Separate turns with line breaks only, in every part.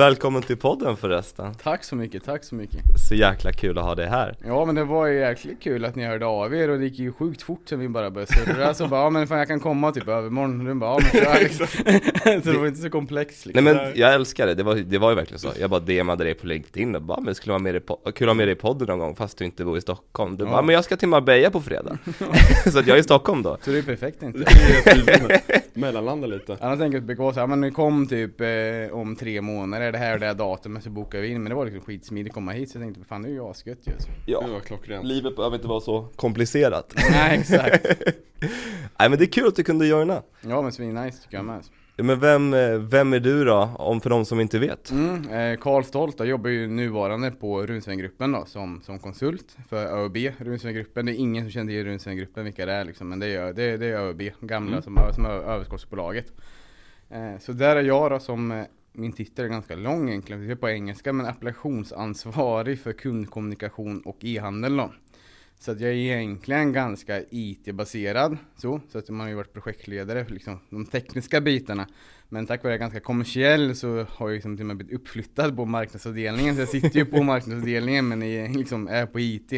Välkommen till podden förresten.
Tack så mycket, tack så mycket.
Så jäkla kul att ha dig här.
Ja men det var ju jäkligt kul att ni hörde av er och det gick ju sjukt fort sen vi bara började surra. Så bara, ja men fan jag kan komma typ övermorgon. Du bara, ja men kör liksom. Så det var inte så komplext liksom.
Nej men jag älskar det, det var, det var ju verkligen så. Jag bara DMade dig på LinkedIn och bara, men skulle vara med i, kul att ha med dig i podden någon gång fast du inte bor i Stockholm. Du
Ja.
bara, men jag ska till Marbella på fredag. så att jag är i Stockholm då.
Så det är perfekt inte.
Mellanlanda lite.
Annars tänker jag att BK så här, men nu kom typ eh, om tre månader, det här och det här datumet så bokar vi in. Men det var liksom skitsmidigt att komma hit så jag tänkte, fan det är ju asgött ju. alltså.
Ja,
Det var klockrent.
livet behöver inte vara så komplicerat.
Nej exakt.
Nej men det är kul att du kunde joina.
Ja men svinnice tycker jag med. alltså.
Men vem, vem är du då, om för de som inte vet?
Mm, eh, Karl Stolt då, jobbar ju nuvarande på Runsvänggruppen då som, som konsult för ÖoB. Runsvänggruppen, det är ingen som känner till Runsvänggruppen vilka det är liksom, men det är, det, är- det är ÖoB, gamla som, som är överskottsbolaget. Eh, så där är jag då som, eh, min titel är ganska lång egentligen, det är på engelska, men appellationsansvarig för kundkommunikation och e-handel då. Så att jag är egentligen ganska IT-baserad så, så att man har ju varit projektledare för liksom de tekniska bitarna. Men tack vare att jag är ganska kommersiell så har jag liksom till och med blivit uppflyttad på marknadsavdelningen. Så jag sitter ju på marknadsavdelningen men är, liksom är på IT.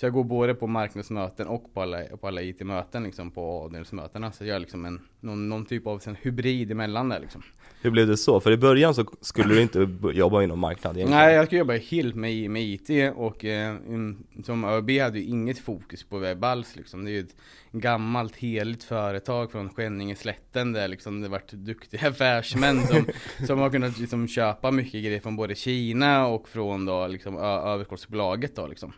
Så jag går både på marknadsmöten och på alla, på alla IT-möten liksom på avdelningsmötena. Så jag är liksom en, någon, någon typ av sen hybrid emellan där liksom.
Hur blev det så? För i början så skulle du inte jobba inom marknad egentligen.
Nej, jag ska jobba helt med, med IT och eh, som ÖB hade ju inget fokus på webb alls liksom. Det är ju ett gammalt heligt företag från Skänningeslätten där liksom det varit duktiga affärsmän som, som har kunnat liksom köpa mycket grejer från både Kina och från då liksom överskottsbolaget då liksom.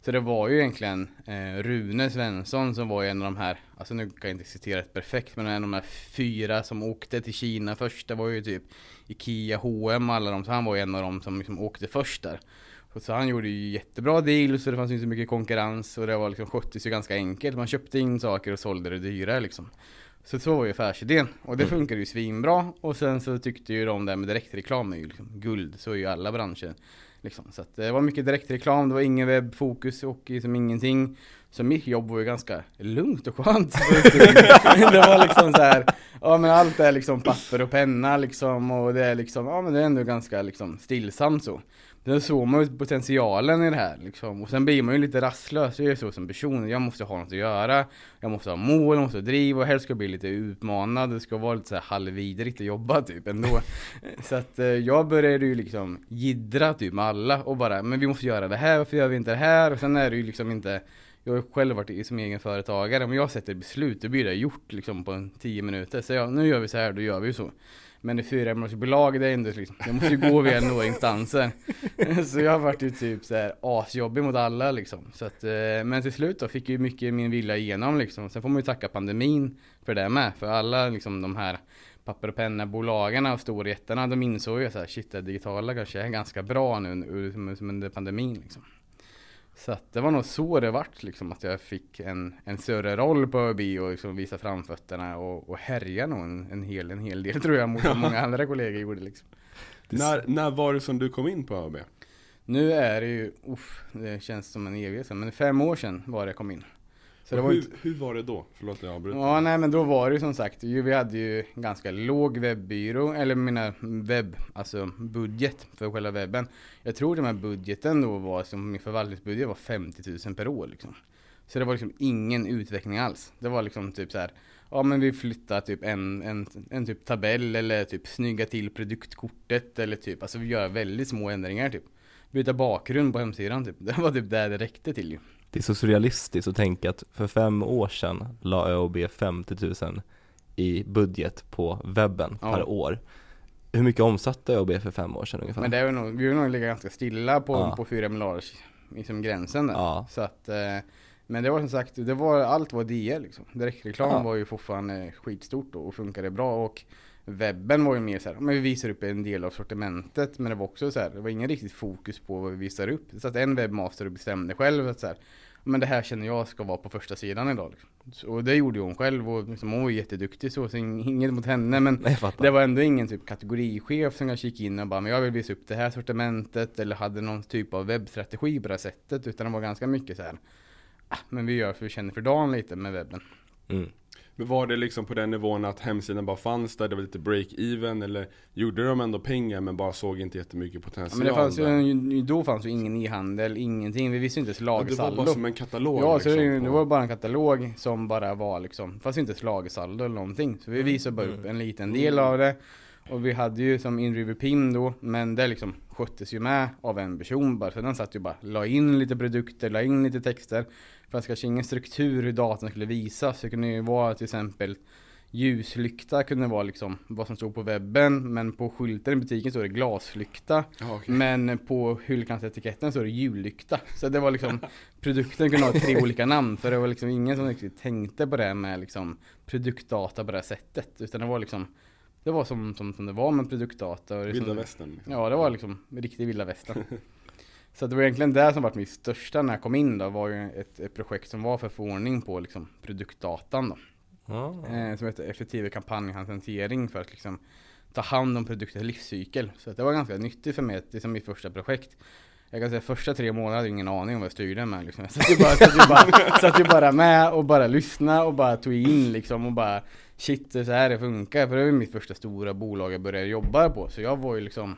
Så det var ju egentligen eh, Rune Svensson som var en av de här, alltså nu kan jag inte citera ett perfekt, men en av de här fyra som åkte till Kina först, det var ju typ Ikea, H&M alla de, så han var ju en av dem som liksom åkte först där. Och så han gjorde ju jättebra deal, så det fanns inte så mycket konkurrens och det var liksom sköttes ju ganska enkelt. Man köpte in saker och sålde det dyra liksom. Så så var ju affärsidén och det
Mm.
funkade ju svinbra och sen så tyckte ju de där med direktreklam är ju liksom guld, så är ju alla branscher. Liksom. Så att det var mycket direktreklam, det var ingen webbfokus och liksom ingenting. Så mitt jobb var ju ganska lugnt och skönt. det var liksom så här, ja men allt är liksom papper och penna liksom och det är liksom, ja men det är ändå ganska liksom stillsamt så. Sen såg man ju potentialen i det här liksom. Och sen blir man ju lite rastlös, jag är så som person. Jag måste ha något att göra, jag måste ha mål, jag måste driva och helst ska jag bli lite utmanad. Det ska vara lite så här halvvidrigt att jobba typ ändå. så att eh, jag började ju liksom jiddra typ med alla och bara, men vi måste göra det här, varför gör vi inte det här? Och sen är det ju liksom inte jag har ju själv varit som egen företagare, Om jag sätter beslut, då blir det gjort liksom på en 10 minuter. Så ja, nu gör vi så här, då gör vi ju så. Men i fyramånadersbolag, det är ändå liksom, jag måste ju gå via några instanser. så jag har varit ju typ så här asjobbig mot alla liksom. Så att, eh, men till slut då fick jag ju mycket min vilja igenom liksom. Sen får man ju tacka pandemin för det med. För alla liksom de här papper och penna-bolagen och storjättarna, de insåg ju så här, shit det digitala kanske är ganska bra nu under pandemin liksom. Så att det var nog så det vart liksom att jag fick en, en större roll på ÖB och liksom visa framfötterna och, och härja nog en, en, hel, en hel del tror jag mot vad många andra kollegor gjorde liksom.
När, när var det som du kom in på ÖB?
Nu är det ju, uff, det känns som en evighet sedan, men fem år sedan var det jag kom in. Så det var
hur,
inte,
hur var det då? Förlåt jag avbryter.
Ja, nej men då var det ju som sagt, vi hade ju ganska låg webbyrå, eller mina webb, alltså budget för själva webben. Jag tror den här budgeten då var, som min förvaltningsbudget var 50 000 per år liksom. Så det var liksom ingen utveckling alls. Det var liksom typ så här, ja men vi flyttar typ en, en, en typ tabell eller typ snygga till produktkortet eller typ, alltså vi gör väldigt små ändringar typ. Byta bakgrund på hemsidan typ. Det var typ där det räckte till ju.
Det är så surrealistiskt att tänka att för fem år sedan la ÖoB 50 000 i budget på webben
Ja.
per år. Hur mycket omsatte ÖoB för fem år sedan ungefär?
Men det är nog, vi har nog legat ganska stilla på,
Ja.
på 4 miljarders liksom gränsen där.
Ja.
Så att, eh, men det var som sagt, det var, allt var DR liksom. Direktreklam
Ja.
var ju fortfarande skitstort då och funkade bra och webben var ju mer så här, men vi visar upp en del av sortimentet men det var också så här, det var ingen riktigt fokus på vad vi visar upp. Så att en webbmaster bestämde själv att så här, men det här känner jag ska vara på första sidan idag. Liksom. Och det gjorde hon själv och liksom, hon var jätteduktig så, så ing- inget mot henne men det var ändå ingen typ kategorichef som kanske gick in och bara men jag vill visa upp det här sortimentet eller hade någon typ av webbstrategi på det här sättet utan det var ganska mycket så här. "Ah, Men vi gör för vi känner för dagen lite med webben.
Mm.
Men var det liksom på den nivån att hemsidan bara fanns där, det var lite break-even eller gjorde de ändå pengar men bara såg inte jättemycket
Ja,
potential?
men det fanns ju, då fanns ju ingen e-handel, ingenting. Vi visste inte ens
Ja, det var bara som en katalog
Ja, så
liksom,
det, det
på-
var bara en katalog som bara var liksom, fast inte lagersaldo eller någonting. Så vi visade bara
Mm.
upp en liten del av det. Och vi hade ju som InRiver PIM då, men det liksom sköttes ju med av en person bara. Så den satt ju bara, la in lite produkter, la in lite texter. Fast kanske ingen struktur hur datorn skulle visas. Det kunde ju vara till exempel ljuslykta kunde vara liksom vad som stod på webben. Men på skylten i butiken står det glaslykta.
Okej.
Men på hyllkantsetiketten så är det jullykta. Så det var liksom Produkten kunde ha tre olika namn för det var liksom ingen som riktigt tänkte på det med liksom Produktdata på det här sättet. Utan det var liksom Det var som, som, som det var med produktdata. Och det
Vilda västern. liksom.
Ja det var liksom riktig vilda västern. Så det var egentligen det som var mitt största när jag kom in då var ju ett, ett projekt som var för förordning på liksom produktdatan då.
Ja.
Eh, som heter effektiv kampanjhantering för att liksom ta hand om produktens livscykel. Så att det var ganska nyttigt för mig, det är som mitt första projekt. Jag kan säga första tre månader hade jag ingen aning om vad jag styrde med liksom. Jag satt ju bara, satt ju bara, satt ju bara med och bara lyssnade och bara tog in liksom och bara Shit, det är så här det funkar. För det var ju mitt första stora bolag jag började jobba på. Så jag var ju liksom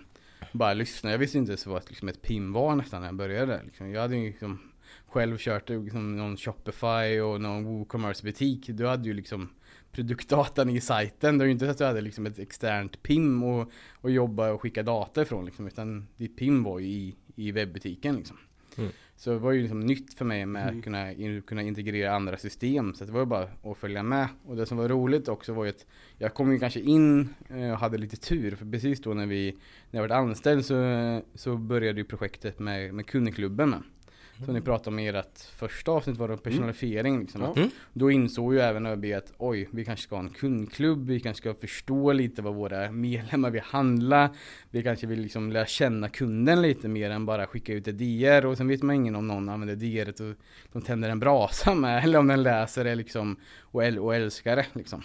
bara lyssna. Jag visste inte ens vad liksom ett PIM var nästan när jag började. Liksom. Jag hade ju liksom själv kört liksom någon Shopify och någon WooCommerce butik. Du hade ju liksom produktdatan i sajten. Det var ju inte så att du hade liksom ett externt PIM och, och jobba och skicka data ifrån liksom, utan ditt PIM var ju i, i webbutiken liksom.
Mm.
Så det var ju liksom nytt för mig med
Mm.
att kunna, in, kunna integrera andra system. Så det var ju bara att följa med. Och det som var roligt också var ju att jag kom ju kanske in eh, och hade lite tur. För precis då när vi, när jag var anställd så, så började ju projektet med, med kundklubben med. Som ni pratade om i ert första avsnitt var det personalifiering liksom.
Mm.
Då insåg ju även ÖB att oj, vi kanske ska ha en kundklubb, vi kanske ska förstå lite vad våra medlemmar vill handla. Vi kanske vill liksom lära känna kunden lite mer än bara skicka ut ett DR och sen vet man ingen om någon använder DR och de tänder en brasa med eller om den läser det liksom och, äl- och älskar det liksom.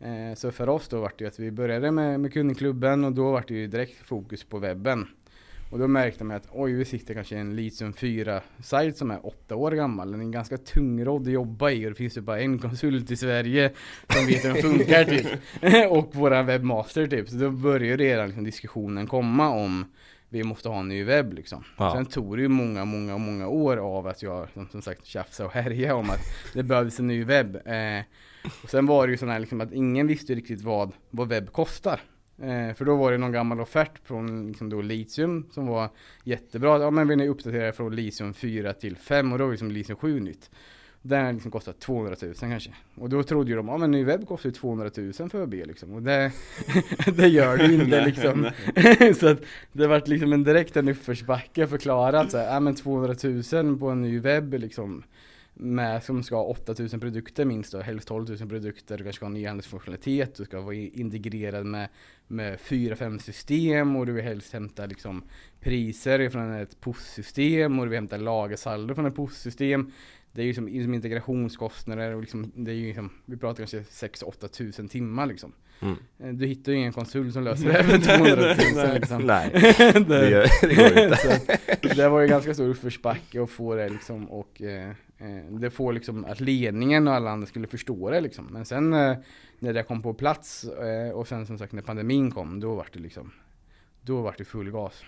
Eh, Så för oss då var det ju att vi började med, med kundklubben och då var det ju direkt fokus på webben. Och då märkte man att oj, vi sitter kanske en Litium 4-sajt som är åtta år gammal. Den är ganska tungrodd att jobba i och det finns ju bara en konsult i Sverige som vet hur den funkar typ. och våran webbmaster typ. Så då började redan liksom diskussionen komma om vi måste ha en ny webb liksom.
Ja.
Sen tog det ju många, många, många år av att jag som, som sagt tjafsade och härjade om att det behövdes en ny webb. Eh, och sen var det ju sån här liksom att ingen visste riktigt vad, vad webb kostar. Eh, för då var det någon gammal offert från liksom då Litium som var jättebra. Ja men vill ni uppdatera från Litium 4 till 5 och då var liksom Litium 7 nytt. Den liksom kostar 200 000 kanske. Och då trodde ju de, ja men ny webb kostar ju 200 000 för AB liksom. Och det, det gör det ju inte liksom. så att det vart liksom en direkt en uppförsbacke förklarat så här, ja men 200 000 på en ny webb liksom. Med, som ska ha 8000 produkter minst då, helst 12 000 produkter, du kanske ska ha en e-handelsfunktionalitet, du ska vara integrerad med, med 4-5 system och du vill helst hämta liksom priser från ett POS-system och du vill hämta lagersaldo från ett POS-system. Det är ju som, som integrationskostnader och liksom, det är ju liksom, vi pratar kanske 6-8 tusen timmar liksom.
Mm.
Eh, Du hittar ju ingen konsult som löser det för 200 000 liksom.
Nej, det, det går inte.
Så det var ju ganska stor uppförsbacke att få det liksom och eh, Eh, det får liksom att ledningen och alla andra skulle förstå det liksom. Men sen eh, när det kom på plats eh, och sen som sagt när pandemin kom då var det liksom Då var det full gas.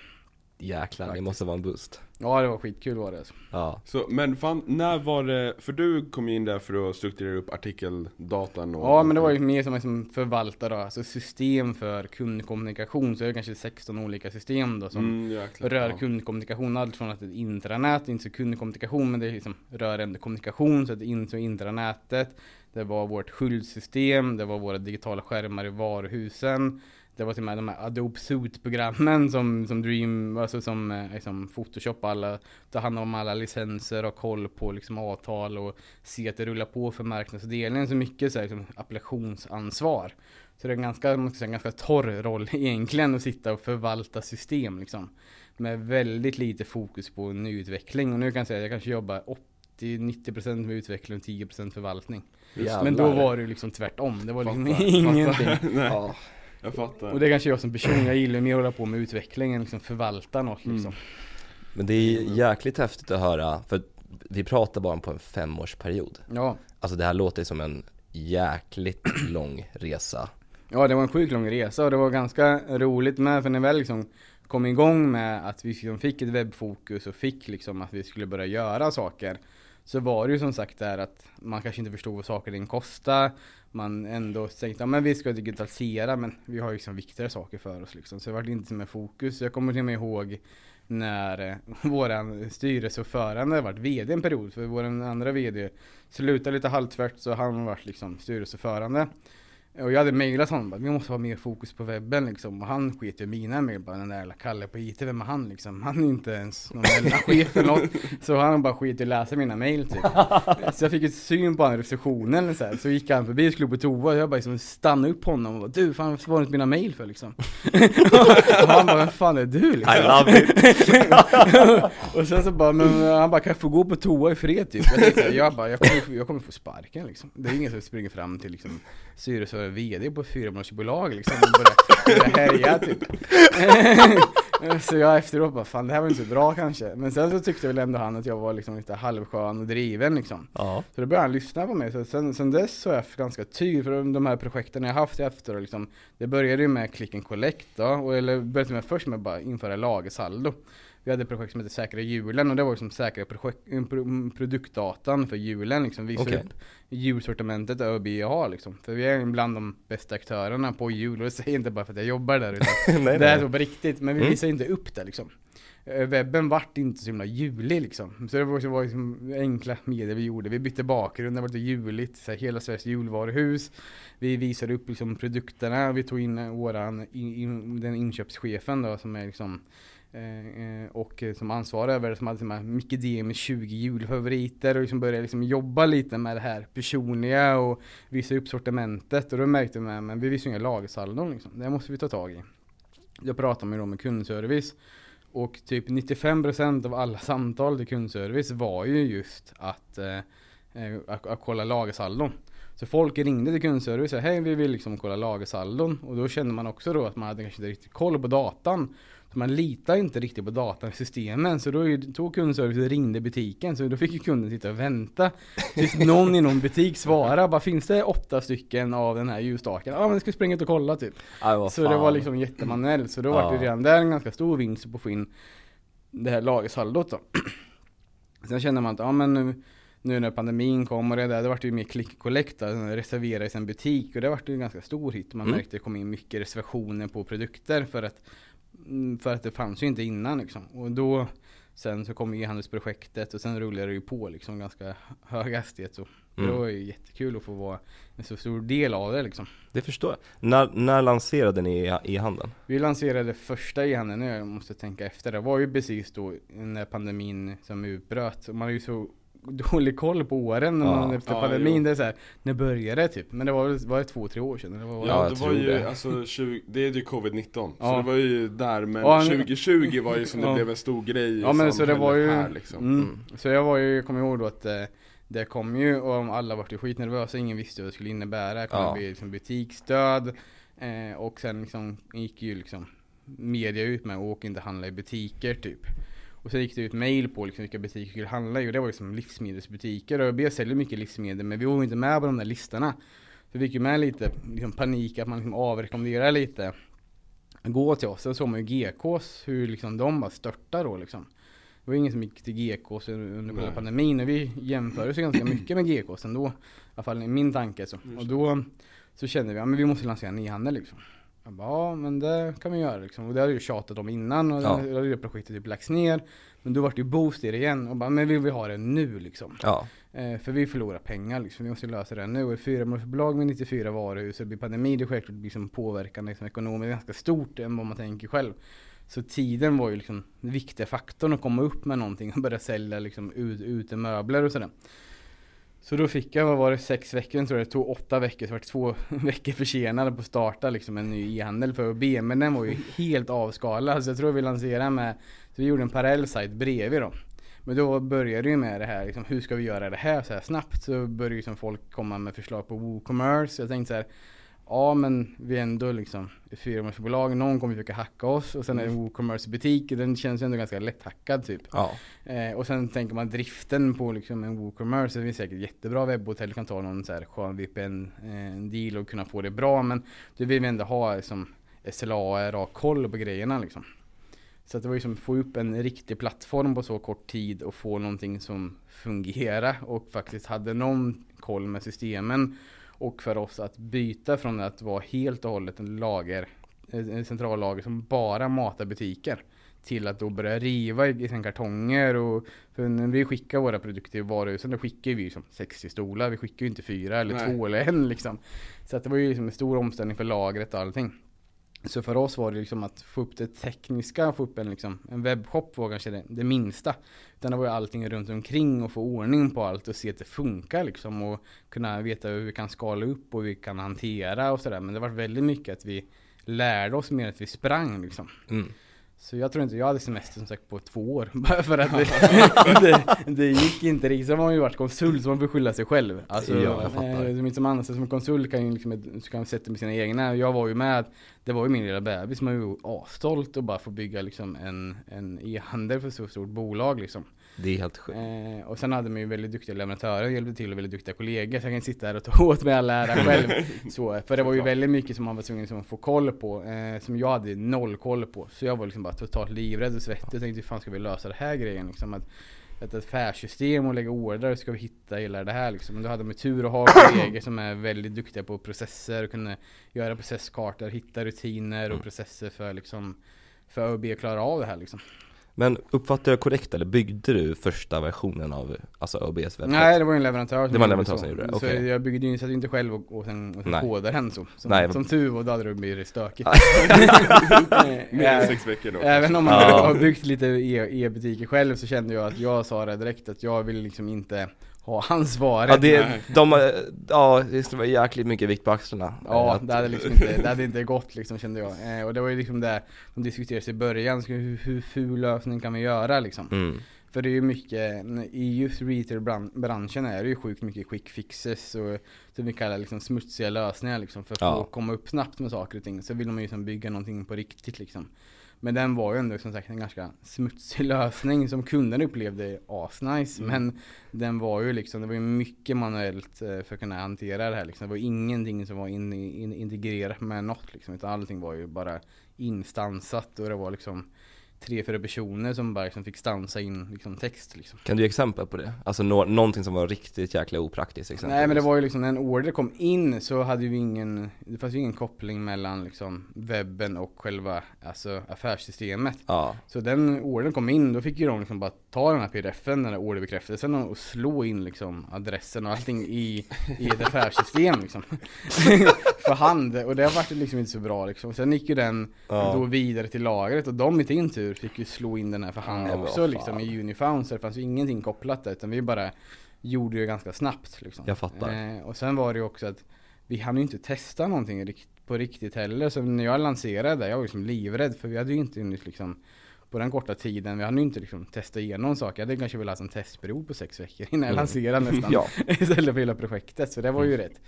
Jäklar, det
Faktiskt.
måste vara en boost.
Ja det var skitkul var det alltså.
Ja.
Så, men fan, när var det, för du kom in där för att strukturera upp artikeldatan och
Ja men det var ju mer som en som förvaltare då, alltså system för kundkommunikation så det är kanske 16 olika system då som
mm, jäklar.
rör
ja.
kundkommunikation, allt från att det ett intranät, inte så kundkommunikation men det är liksom rör ändå kommunikation så att det är in så intranätet Det var vårt skyltsystem, det var våra digitala skärmar i varuhusen Det var till och med de här Adobe Suite-programmen som, som Dream, alltså som eh, liksom Photoshop alla tar hand om alla licenser och koll på liksom avtal och se att det rullar på för marknadsdelningen så mycket så här, liksom applikationsansvar så det är en ganska, man ska säga, en ganska torr roll egentligen att sitta och förvalta system liksom. Med väldigt lite fokus på nyutveckling. Och nu kan jag säga att jag kanske jobbar 80-90% med utveckling och 10% förvaltning.
Jävlar.
Men då var det liksom tvärtom. Det var liksom
Fattar,
ingenting.
Ja.
Jag fattar.
Och det är kanske jag som person, jag gillar mer att hålla på med utveckling än liksom förvalta något liksom.
Mm.
Men det är jäkligt häftigt att höra, för vi pratar bara på en femårsperiod.
Ja,
Alltså det här låter som en jäkligt lång resa.
Ja det var en sjukt lång resa och det var ganska roligt med för när vi väl liksom kom igång med att vi liksom fick ett webbfokus och fick liksom att vi skulle börja göra saker. Så var det ju som sagt där att man kanske inte förstod vad saker och kostade. Man ändå tänkte, ja men vi ska digitalisera men vi har ju liksom viktigare saker för oss liksom. Så det var inte som fokus. Jag kommer till och med ihåg när vår eh, våran styrelseordförande varit VD en period. För vår andra VD slutade lite halvtvärt så han varit liksom styrelseordförande. Och jag hade mejlat honom att vi måste ha mer fokus på webben liksom. Och han sket i mina mejl bara, den där Kalle på IT, vem är han liksom? Han är inte ens någon chef eller något. Så han bara skit i att läsa mina mejl typ. Så jag fick ett syn på honom i receptionen så, här. så gick han förbi och skulle på toa och jag bara liksom stannade upp honom och bara, du fan vad svarar du inte mina mejl för liksom? och han bara, vem fan är du liksom?
I love it!
och sen så bara, men han bara, kan jag få gå på toa i fred typ? Jag, tänkte, jag bara, jag kommer, jag kommer få sparken liksom. Det är ingen som springer fram till liksom styrelse och VD på fyramånadersbolag liksom och började, började härja typ. så jag efteråt bara, fan det här var inte så bra kanske. Men sen så tyckte väl ändå han att jag var liksom lite halvskön och driven liksom.
Ja.
Så då började han lyssna på mig. Så sen, sen dess så är jag ganska tydlig för de här projekten jag haft efter liksom, det började ju med click and collect då, och, eller började med först med att bara införa lagersaldo. Vi hade ett projekt som hette Säkra hjulen och det var liksom säkra projekt, pro, produktdatan för hjulen liksom. Visa
Okej.
upp hjulsortimentet ÖB har liksom. För vi är bland de bästa aktörerna på hjul och det säger jag inte bara för att jag jobbar där utan
nej,
det är så på riktigt. Men vi
Mm.
visar inte upp det liksom. Eh, Webben vart inte så himla julig liksom. Så det var, så var liksom enkla medier vi gjorde. Vi bytte bakgrund, det var lite juligt. Så här, hela Sveriges julvaruhus. Vi visade upp liksom produkterna. Vi tog in våran, in, in, den inköpschefen då som är liksom Eh, eh, och eh, som ansvarig över det, som hade de Micke D med 20 julfavoriter och liksom började liksom jobba lite med det här personliga och visa upp sortimentet och då märkte vi men vi visste ju inga lagersaldon liksom. Det måste vi ta tag i. Jag pratade med dem med kundservice och typ 95% av alla samtal till kundservice var ju just att, eh, eh, att, att kolla lagersaldon. Så folk ringde till kundservice och sa hej vi vill liksom kolla lagersaldon och då kände man också då att man hade kanske inte riktigt koll på datan. Så man litar inte riktigt på datan i systemen så då tog kundservice och ringde butiken så då fick ju kunden sitta och vänta tills någon i någon butik svarade bara finns det åtta stycken av den här ljusstaken? Ja men ska springa ut och kolla typ.
Aj,
Så det var liksom jättemanuellt, så då var det
Ja.
redan där en ganska stor vinst på att få in det här lagersaldot då. Sen känner man att, ja men nu, nu när pandemin kom och det där, det vart ju mer click collect, då, reservera i sin butik och det vart ju en ganska stor hit. Man
Mm.
märkte att det kom in mycket reservationer på produkter för att, för att det fanns ju inte innan liksom. Och då Sen så kom e-handelsprojektet och sen rullade det ju på liksom ganska hög hastighet så.
Mm.
Det var ju jättekul att få vara en så stor del av det liksom.
Det förstår jag. När, när lanserade ni e-handeln?
Vi lanserade första e-handeln nu, jag måste tänka efter. Det var ju precis då när pandemin som utbröt. Man har ju så dålig koll på åren när
Ja.
man efter
Ja,
pandemin.
jo.
Det är så här, när började det typ? Men det var väl var det två, tre år sedan? Eller var?
Ja,
Ja, det var ju,
det.
alltså 20, det är ju covid-19 Så
Ja.
det var ju där, men
Ja, nu-
2020 var ju som det
Ja.
blev en stor grej
Ja men så det var ju,
här liksom
mm,
Mm.
så jag var ju, jag kommer ihåg då att eh, det kom ju och alla vart ju skitnervösa, ingen visste vad det skulle innebära, det kommer
Ja.
bli liksom butiksdöd eh, och sen liksom gick ju liksom media ut med att åka inte handla i butiker typ. Och så gick det ut mail på liksom vilka butiker skulle handla i och det var liksom livsmedelsbutiker och ÖB säljer mycket livsmedel men vi var inte med på de där listorna. Så vi fick ju med lite liksom panik att man liksom avrekommenderar lite gå till oss. Sen såg man ju GKs, hur liksom de bara störtade då liksom. Det var ingen som gick till GKs under själva pandemin och vi jämförde oss ganska mycket med GKs ändå. I alla fall i min tanke så. Och då så kände vi, ja men vi måste lansera en e-handel liksom. Jag bara, ja men det kan vi göra liksom. Och det hade jag ju tjatat om innan och
Ja.
det hade det projektet typ lagts ner. Men då vart det ju boost i det igen och bara, men vi vill ha det nu liksom.
Ja,
Eh, för vi förlorar pengar liksom, vi måste lösa det nu. Och ett fyramånadersbolag med 94 varuhus, och det blir pandemi, det är självklart liksom påverkan liksom, ekonomiskt ganska stort än vad man tänker själv. Så tiden var ju liksom den viktiga faktorn att komma upp med någonting och börja sälja liksom ut, utemöbler och sådär. Så då fick jag, vad var det, sex veckor, jag tror det tog åtta veckor, så var det två veckor försenade på att starta liksom en ny e-handel för OB. Men den var ju helt avskalad, så jag tror vi lanserade med, så vi gjorde en parallell sajt bredvid då. Men då började det ju med det här, liksom, hur ska vi göra det här så här snabbt? Så började ju som folk komma med förslag på WooCommerce. Jag tänkte så här, ja men vi är ändå liksom ett fyramansbolag, någon kommer försöka hacka oss. Och sen är det en WooCommerce butik, den känns ju ändå ganska lätthackad typ.
Ja,
Eh, och sen tänker man driften på liksom en WooCommerce, det finns säkert jättebra webbhotell, kan ta någon så här skön VPN eh, och kunna få det bra. Men du vill vi ändå ha liksom SLA, ha koll på grejerna liksom. Så att det var ju som att få upp en riktig plattform på så kort tid och få någonting som fungerar och faktiskt hade någon koll med systemen. Och för oss att byta från att vara helt och hållet en lager, en centrallager som bara matar butiker till att då börja riva i, sina kartonger och för när vi skickar våra produkter till varuhusen då skickar vi som 60 stolar, vi skickar ju inte fyra eller
Nej.
två eller en liksom. Så att det var ju liksom en stor omställning för lagret och allting. Så för oss var det liksom att få upp det tekniska, få upp en, liksom, en webbshop var kanske det, det minsta. Utan det var ju allting runt omkring och få ordning på allt och se att det funkar liksom och kunna veta hur vi kan skala upp och hur vi kan hantera och sådär. Men det var väldigt mycket att vi lärde oss mer att vi sprang liksom.
mm.
Så jag tror inte, jag hade semester som sagt på två år. Bara för att det, det, det gick inte riktigt. Så har man ju varit konsult så man får skylla sig själv. Alltså,
Ja, jag fattar.
eh, som inte som konsult kan ju liksom, så kan man sätta med sina egna. Jag var ju med, det var ju min lilla bebis, man var ju asstolt och bara få bygga liksom en, en e-handel för så stort bolag liksom.
Det är helt sjukt.
Eh, och sen hade man ju väldigt duktiga leverantörer och hjälpte till och väldigt duktiga kollegor. Så jag kan sitta här och ta åt mig all ära själv. så, för det var ju väldigt mycket som man var tvungen att få koll på. Eh, som jag hade noll koll på. Så jag var liksom bara totalt livrädd och svettig. Jag tänkte hur fan ska vi lösa det här grejen liksom. Att, ett affärssystem och lägga order ska vi hitta hela det här liksom. Men då hade man tur att ha kollegor som är väldigt duktiga på processer och kunna göra processkartor, hitta rutiner och processer för liksom för att be klara av det här liksom.
Men uppfattar jag korrekt eller byggde du första versionen av alltså ÖBs webbshop?
Nej det var en leverantör som
Det var en leverantör
så.
som gjorde det,
Så
okej.
jag byggde ju, inte själv och, och sen, och sen kodade den så. Som,
Nej.
som tur var, då hade det blivit stökigt.
Mer än sex veckor då.
Även om man
Ja.
har byggt lite e- e-butiker själv så kände jag att jag sa det direkt att jag vill liksom inte ha ansvaret.
Ja, det, de, ja, det var jäkligt mycket vikt på axlarna.
Ja,
Att-
det hade liksom inte, det hade inte gått liksom kände jag. Eh, och det var ju liksom det som diskuterades i början, hur, hur ful lösning kan vi göra liksom?
Mm.
För det är ju mycket, i just retail-branschen är det ju sjukt mycket quick fixes och som vi kallar liksom smutsiga lösningar liksom för att
Ja.
få komma upp snabbt med saker och ting. Så vill man ju liksom bygga någonting på riktigt liksom. Men den var ju ändå som sagt en ganska smutsig lösning som kunden upplevde asnice.
Mm.
Men den var ju liksom, det var ju mycket manuellt eh, för att kunna hantera det här liksom. Det var ingenting som var in, in, integrerat med något liksom. Utan allting var ju bara instansat och det var liksom tre, fyra personer som bara liksom fick stansa in liksom text liksom.
Kan du ge exempel på det? Alltså nå, någonting som var riktigt jäkla opraktiskt exempelvis.
Nej men det var ju liksom när en order kom in så hade vi ingen, det fanns ju ingen koppling mellan liksom webben och själva alltså affärssystemet.
Ja,
Så den ordern kom in, då fick ju de liksom bara ta den här pdfen, den här orderbekräftelsen och slå in liksom adressen och allting i, i ett affärssystem liksom. För hand, och det har varit liksom inte så bra liksom. Sen gick ju den
Ja.
då vidare till lagret och de i sin tur fick ju slå in den här för hand
Ja,
också liksom i Unifound så det fanns ju ingenting kopplat där utan vi bara gjorde det ganska snabbt liksom.
Jag fattar.
Eh, och sen var det ju också att vi hann ju inte testa någonting på riktigt heller. Så när jag lanserade, jag var liksom livrädd för vi hade ju inte hunnit liksom på den korta tiden, vi hade ju inte liksom testat igenom saker. Jag hade kanske velat ha en testperiod på sex veckor innan jag
Mm.
lanserade nästan.
ja.
Istället för hela projektet. Så det var ju rätt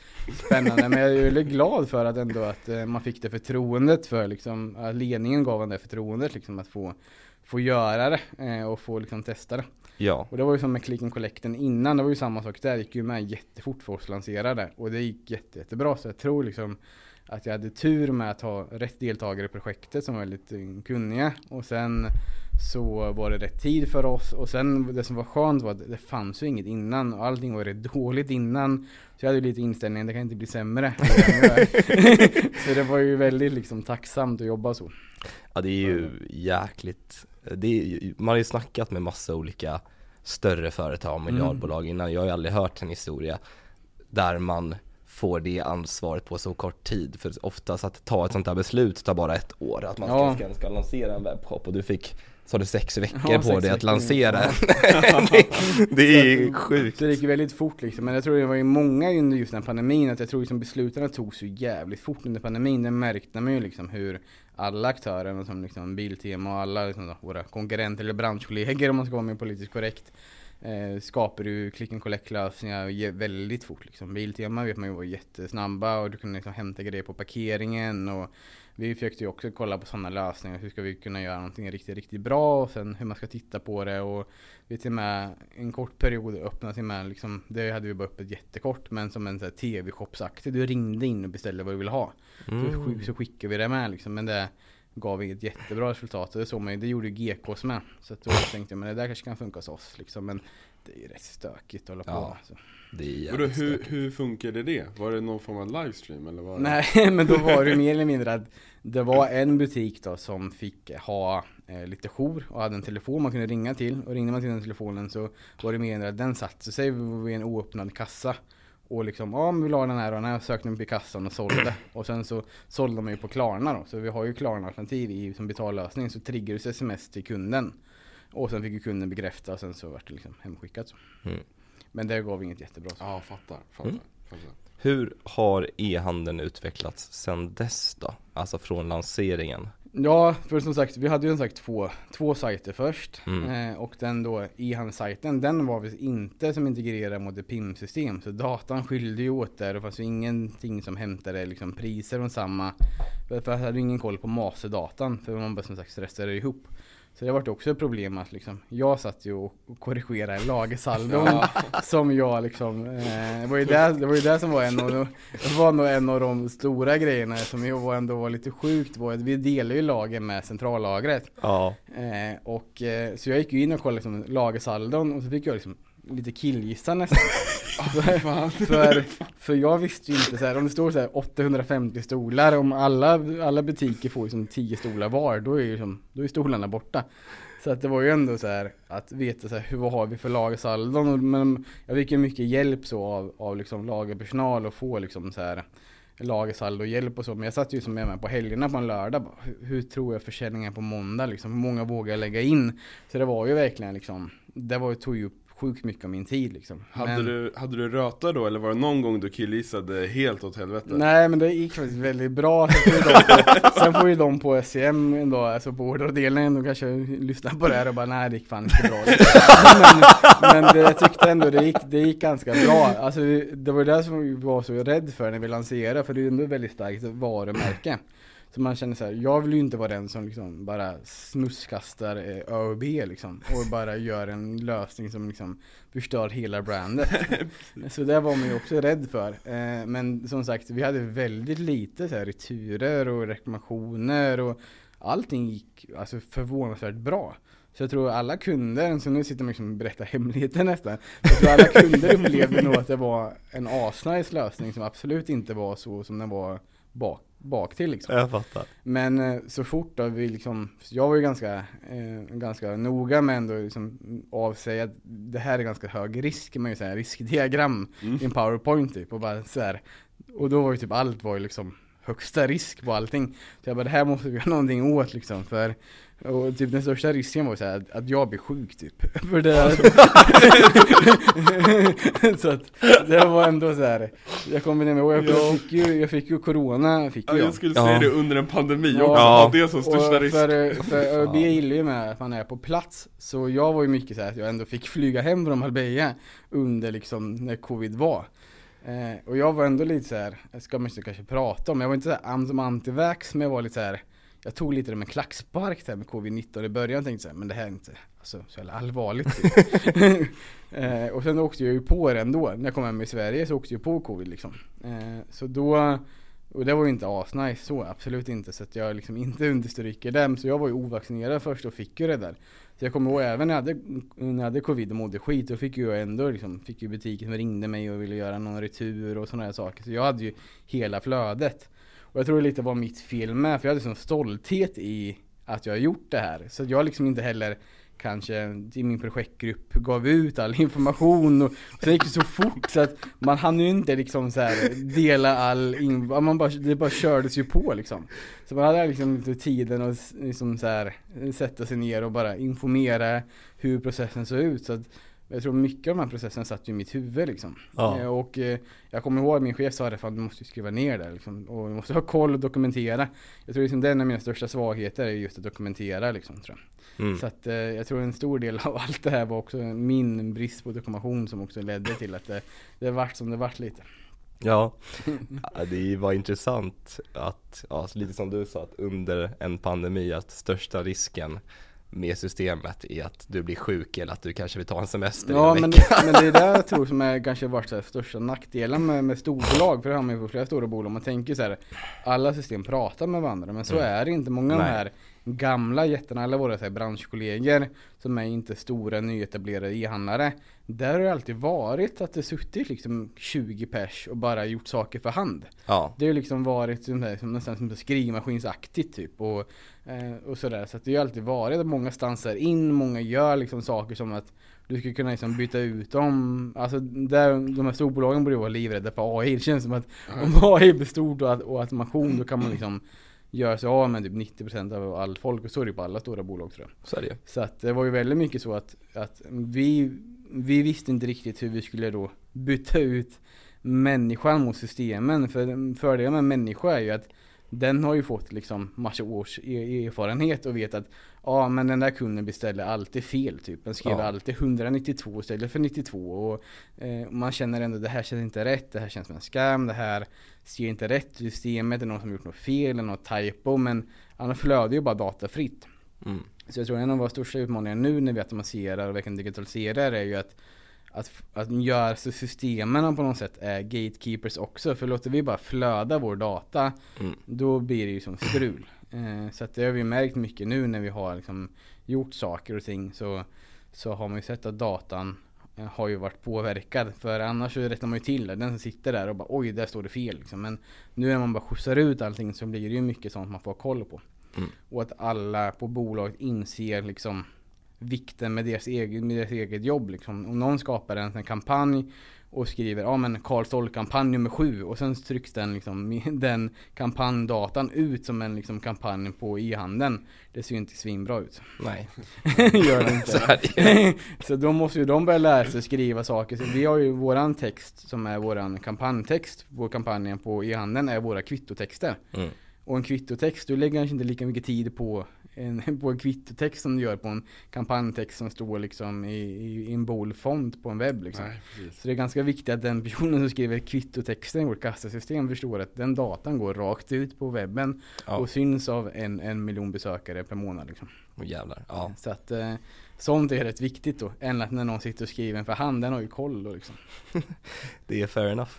spännande. Men jag är ju glad för att ändå att eh, man fick det förtroendet för liksom, att ledningen gav en det förtroendet liksom att få, få göra det eh, och få liksom testa det.
ja.
Och det var ju som med Click and Collecten innan, det var ju samma sak där, det gick ju med jättefort för oss att lansera det. Och det gick jätte, jättebra, så jag tror liksom att jag hade tur med att ha rätt deltagare i projektet som var väldigt kunniga. Och sen så var det rätt tid för oss. Och sen det som var skönt var att det fanns ju inget innan. Och allting var rätt dåligt innan. Så jag hade ju lite inställningen, det kan inte bli sämre. så det var ju väldigt liksom tacksamt att jobba så.
Ja det är ju jäkligt, det är, man har ju snackat med massa olika större företag, miljardbolag innan, jag har ju aldrig hört en historia där man får det ansvaret på så kort tid. För oftast att ta ett sånt här beslut tar bara ett år, att man
Ja.
ska, ska lansera en webbshop och du fick, sa du sex veckor
Ja,
på
sex
dig att lansera
Ja.
det, det är
Så
ju sjukt.
Så det gick ju väldigt fort liksom. Men jag tror det var ju många under just den pandemin att jag tror liksom besluten togs så jävligt fort under pandemin. Det märkte man ju liksom hur alla aktörer som liksom Biltema och alla liksom våra konkurrenter eller branschkollegor om man ska vara mer politiskt korrekt eh, skapar du click and collect lösningar väldigt fort liksom. Biltema vet man ju var jättesnabba och du kunde liksom hämta grejer på parkeringen och vi försökte ju också kolla på sådana lösningar. Hur ska vi kunna göra någonting riktigt, riktigt bra och sen hur man ska titta på det och vi till med en kort period öppnade till med liksom, det hade vi bara öppet jättekort men som en tv-shopsaktig. Du ringde in och beställde vad du ville ha. Mm. Så, så skickade vi det med liksom. Men det gav inget jättebra resultat. Det såg man det gjorde ju GKs med. Så då tänkte jag men det där kanske kan funka hos oss liksom. Men det är ju rätt stökigt att hålla
ja.
på. Så.
Det är Vadå, hur, hur funkade det? Var det någon form av livestream eller? Var det...
Nej, men då var det mer eller mindre att det var en butik då som fick ha eh, lite jour och hade en telefon man kunde ringa till. Och ringde man till den telefonen så var det mer att den satte sig vid en oöppnad kassa. Och liksom, ja men vi la den här och den här sökte upp i kassan och sålde. Och sen så sålde man ju på Klarna då. Så vi har ju Klarna-alternativ i som betallösning. Så triggades sms till kunden. Och sen fick ju kunden bekräfta och sen så vart det liksom hemskickat. Mm. Men det gav inget jättebra.
Ja, fattar. fattar, mm. fattar.
Hur har e-handeln utvecklats sedan dess då? Alltså från lanseringen?
Ja, för som sagt, vi hade ju som sagt två, två sajter först. Mm. Eh, och den då, e-handelssajten, den var vi inte som integrerad mot ett PIM-system. Så datan skilde ju åt där. Det fanns ju ingenting som hämtade liksom priser från samma. För jag hade ingen koll på masterdatan. För man bara som sagt stressade ihop. Så det var också ett problem att liksom, jag satt ju och korrigerade lagersaldon ja. som jag liksom, eh, det, var ju det, det var ju det som var en av, det var nog en av de stora grejerna som var ändå var lite sjukt var att vi delar ju lager med centrallagret. Ja. Eh, och eh, så jag gick ju in och kollade liksom, lagersaldon och så fick jag liksom lite killgissa nästan. för, för, för jag visste ju inte så här, om det står så här 850 stolar, om alla, alla butiker får liksom 10 stolar var, då är ju liksom, då är stolarna borta. Så att det var ju ändå så här att veta så här, hur, vad har vi för lagersaldon? Men jag fick ju mycket hjälp så av, av liksom lagerpersonal och få liksom så här lagersaldo hjälp och så. Men jag satt ju som med mig på helgerna på en lördag. Bara, hur, hur, tror jag försäljningen på måndag liksom? Hur många vågar jag lägga in? Så det var ju verkligen liksom, det var ju, tog ju upp sjukt mycket av min tid liksom.
Hade, men, du, hade du röta då eller var det någon gång du killgissade helt åt helvete?
Nej men det gick faktiskt väldigt bra. Sen får ju de på, sen får ju de på SCM ändå, alltså på orderavdelningen, de kanske lyssnar på det här och bara nej det gick fan inte bra. men, men det, jag tyckte ändå det gick, det gick ganska bra. Alltså det var det som vi var så rädd för när vi lanserade, för det är ändå ett väldigt starkt varumärke. Så man känner så här, jag vill ju inte vara den som liksom bara smusskastar eh, ÖoB liksom och bara gör en lösning som liksom förstör hela brandet. så det var man ju också rädd för. Eh, men som sagt, vi hade väldigt lite så här returer och reklamationer och allting gick alltså förvånansvärt bra. Så jag tror alla kunder, så nu sitter man liksom och berättar hemligheter nästan. Jag tror alla kunder upplevde nog att det var en asnice lösning som absolut inte var så som den var bak bak till liksom.
Jag fattar.
Men eh, så fort då vi liksom, jag var ju ganska, eh, ganska noga med ändå liksom avsäga att det här är ganska hög risk, man ju säga, riskdiagram mm. i en powerpoint typ och bara så här. Och då var ju typ allt var ju liksom högsta risk på allting. Så jag bara, det här måste vi göra någonting åt liksom för och typ den största risken var så här, att jag blir sjuk typ. För det så att det var ändå så här. Jag kommer ihåg, jag, jag fick ju, jag fick ju corona, fick
ja, jag. skulle säga det under en pandemi ja. också, ja. det som största risk.
För, för ÖB gillar ju med att man är på plats. Så jag var ju mycket så här att jag ändå fick flyga hem från Marbella under liksom när covid var. Eh, och jag var ändå lite så här, jag ska man inte kanske prata om, jag var inte så här som antivax, men jag var lite så här jag tog lite med en klackspark där med covid-19 i början tänkte här, men det här är inte alltså, så jävla allvarligt typ. eh, Och sen åkte jag ju på det ändå, när jag kom hem i Sverige så åkte jag på covid liksom. Eh, så då, och det var ju inte asnice så, absolut inte. Så att jag liksom inte understryker det. Så jag var ju ovaccinerad först och fick ju det där. Så jag kommer ihåg även när jag hade, när jag hade covid och mådde skit, då fick jag ändå liksom, fick ju butiken som ringde mig och ville göra någon retur och sådana här saker. Så jag hade ju hela flödet. Och jag tror det lite var mitt fel med, för jag hade sån stolthet i att jag har gjort det här. Så jag liksom inte heller kanske i min projektgrupp gav ut all information och, och sen gick det så fort så att man hann ju inte liksom så här dela all info, man bara, det bara kördes ju på liksom. Så man hade liksom inte tiden att liksom så här, sätta sig ner och bara informera hur processen såg ut. Så att jag tror mycket av de här processerna satt ju i mitt huvud liksom.
Ja.
Eh, Och eh, jag kommer ihåg att min chef sa det, fan du måste skriva ner det liksom. Och du måste ha koll och dokumentera. Jag tror liksom det är en av mina största svagheter är just att dokumentera liksom tror jag.
Mm.
Så att eh, jag tror en stor del av allt det här var också min brist på dokumentation som också ledde till att det, det vart som det vart lite.
Ja, Ja, det var intressant att, ja, lite som du sa, att under en pandemi att största risken med systemet är att du blir sjuk eller att du kanske vill ta en semester i
Ja
en
men,
vecka.
men det är det jag tror som är kanske varit så här största nackdelen med, med storbolag, för det har man ju på flera stora bolag, man tänker så här alla system pratar med varandra, men så
Mm.
är det inte. Många av de här gamla jättarna, alla våra så här, branschkollegor som är inte stora nyetablerade e-handlare, där har det alltid varit att det suttit liksom 20 pers och bara gjort saker för hand.
Ja,
Det har liksom varit som, där, som nästan som skrivmaskinsaktigt typ och, och sådär. Så att det har ju alltid varit att många stansar in, många gör liksom saker som att du skulle kunna liksom byta ut dem. Alltså där, de här storbolagen borde ju vara livrädda för AI. Det känns som att om AI blir stort och, och automation då kan man liksom göra sig av med typ 90% av allt folk och så är det på alla stora bolag tror jag.
så är det.
Så att det var ju väldigt mycket så att, att vi, vi visste inte riktigt hur vi skulle då byta ut människan mot systemen. För fördelen med människa är ju att den har ju fått liksom massa års e- erfarenhet och vet att ja men den där kunden beställer alltid fel typ. Den skriver
Ja.
alltid 192 istället för 92 och eh, man känner ändå det här känns inte rätt, det här känns som en scam, det här ser inte rätt i systemet, det är någon som gjort något fel eller något typo men annars flödar ju bara data fritt.
Mm.
Så jag tror en av våra största utmaningar nu när vi automatiserar och verkligen digitaliserar är ju att att, att göra så systemen på något sätt är gatekeepers också. För låter vi bara flöda vår data,
Mm.
då blir det ju som strul. Eh, så att det har vi märkt mycket nu när vi har liksom gjort saker och ting. Så, så har man ju sett att datan eh, har ju varit påverkad. För annars så rättar man ju till det. Den som sitter där och bara oj, där står det fel. Liksom. Men nu när man bara skjutsar ut allting så blir det ju mycket sånt man får koll på.
Mm.
Och att alla på bolaget inser liksom vikten med deras eget, med deras eget jobb. Liksom. Om någon skapar en, här kampanj och skriver ja men Karl Ståhl kampanj nummer sju och sen trycks den, liksom, den kampanjdatan ut som en liksom, kampanj på e-handeln. Det ser ju inte svinbra ut.
Nej,
Gör det inte.
det.
Så då måste ju de börja lära sig skriva saker. Så vi har ju våran text som är våran kampanjtext på kampanjen på e-handeln är våra kvittotexter.
Mm.
Och en kvittotext, du lägger kanske inte lika mycket tid på en, på en kvittotext som du gör på en kampanjtext som står liksom i, i, i en bold-font på en webb liksom.
Nej.
Så det är ganska viktigt att den personen som skriver kvittotexten i vårt kassasystem förstår att den datan går rakt ut på webben
Ja,
och syns av en, en miljon besökare per månad liksom.
oh, jävlar. Ja.
Så att eh, sånt är rätt viktigt då, än att när någon sitter och skriver en för hand, den har ju koll då liksom.
Det är fair enough.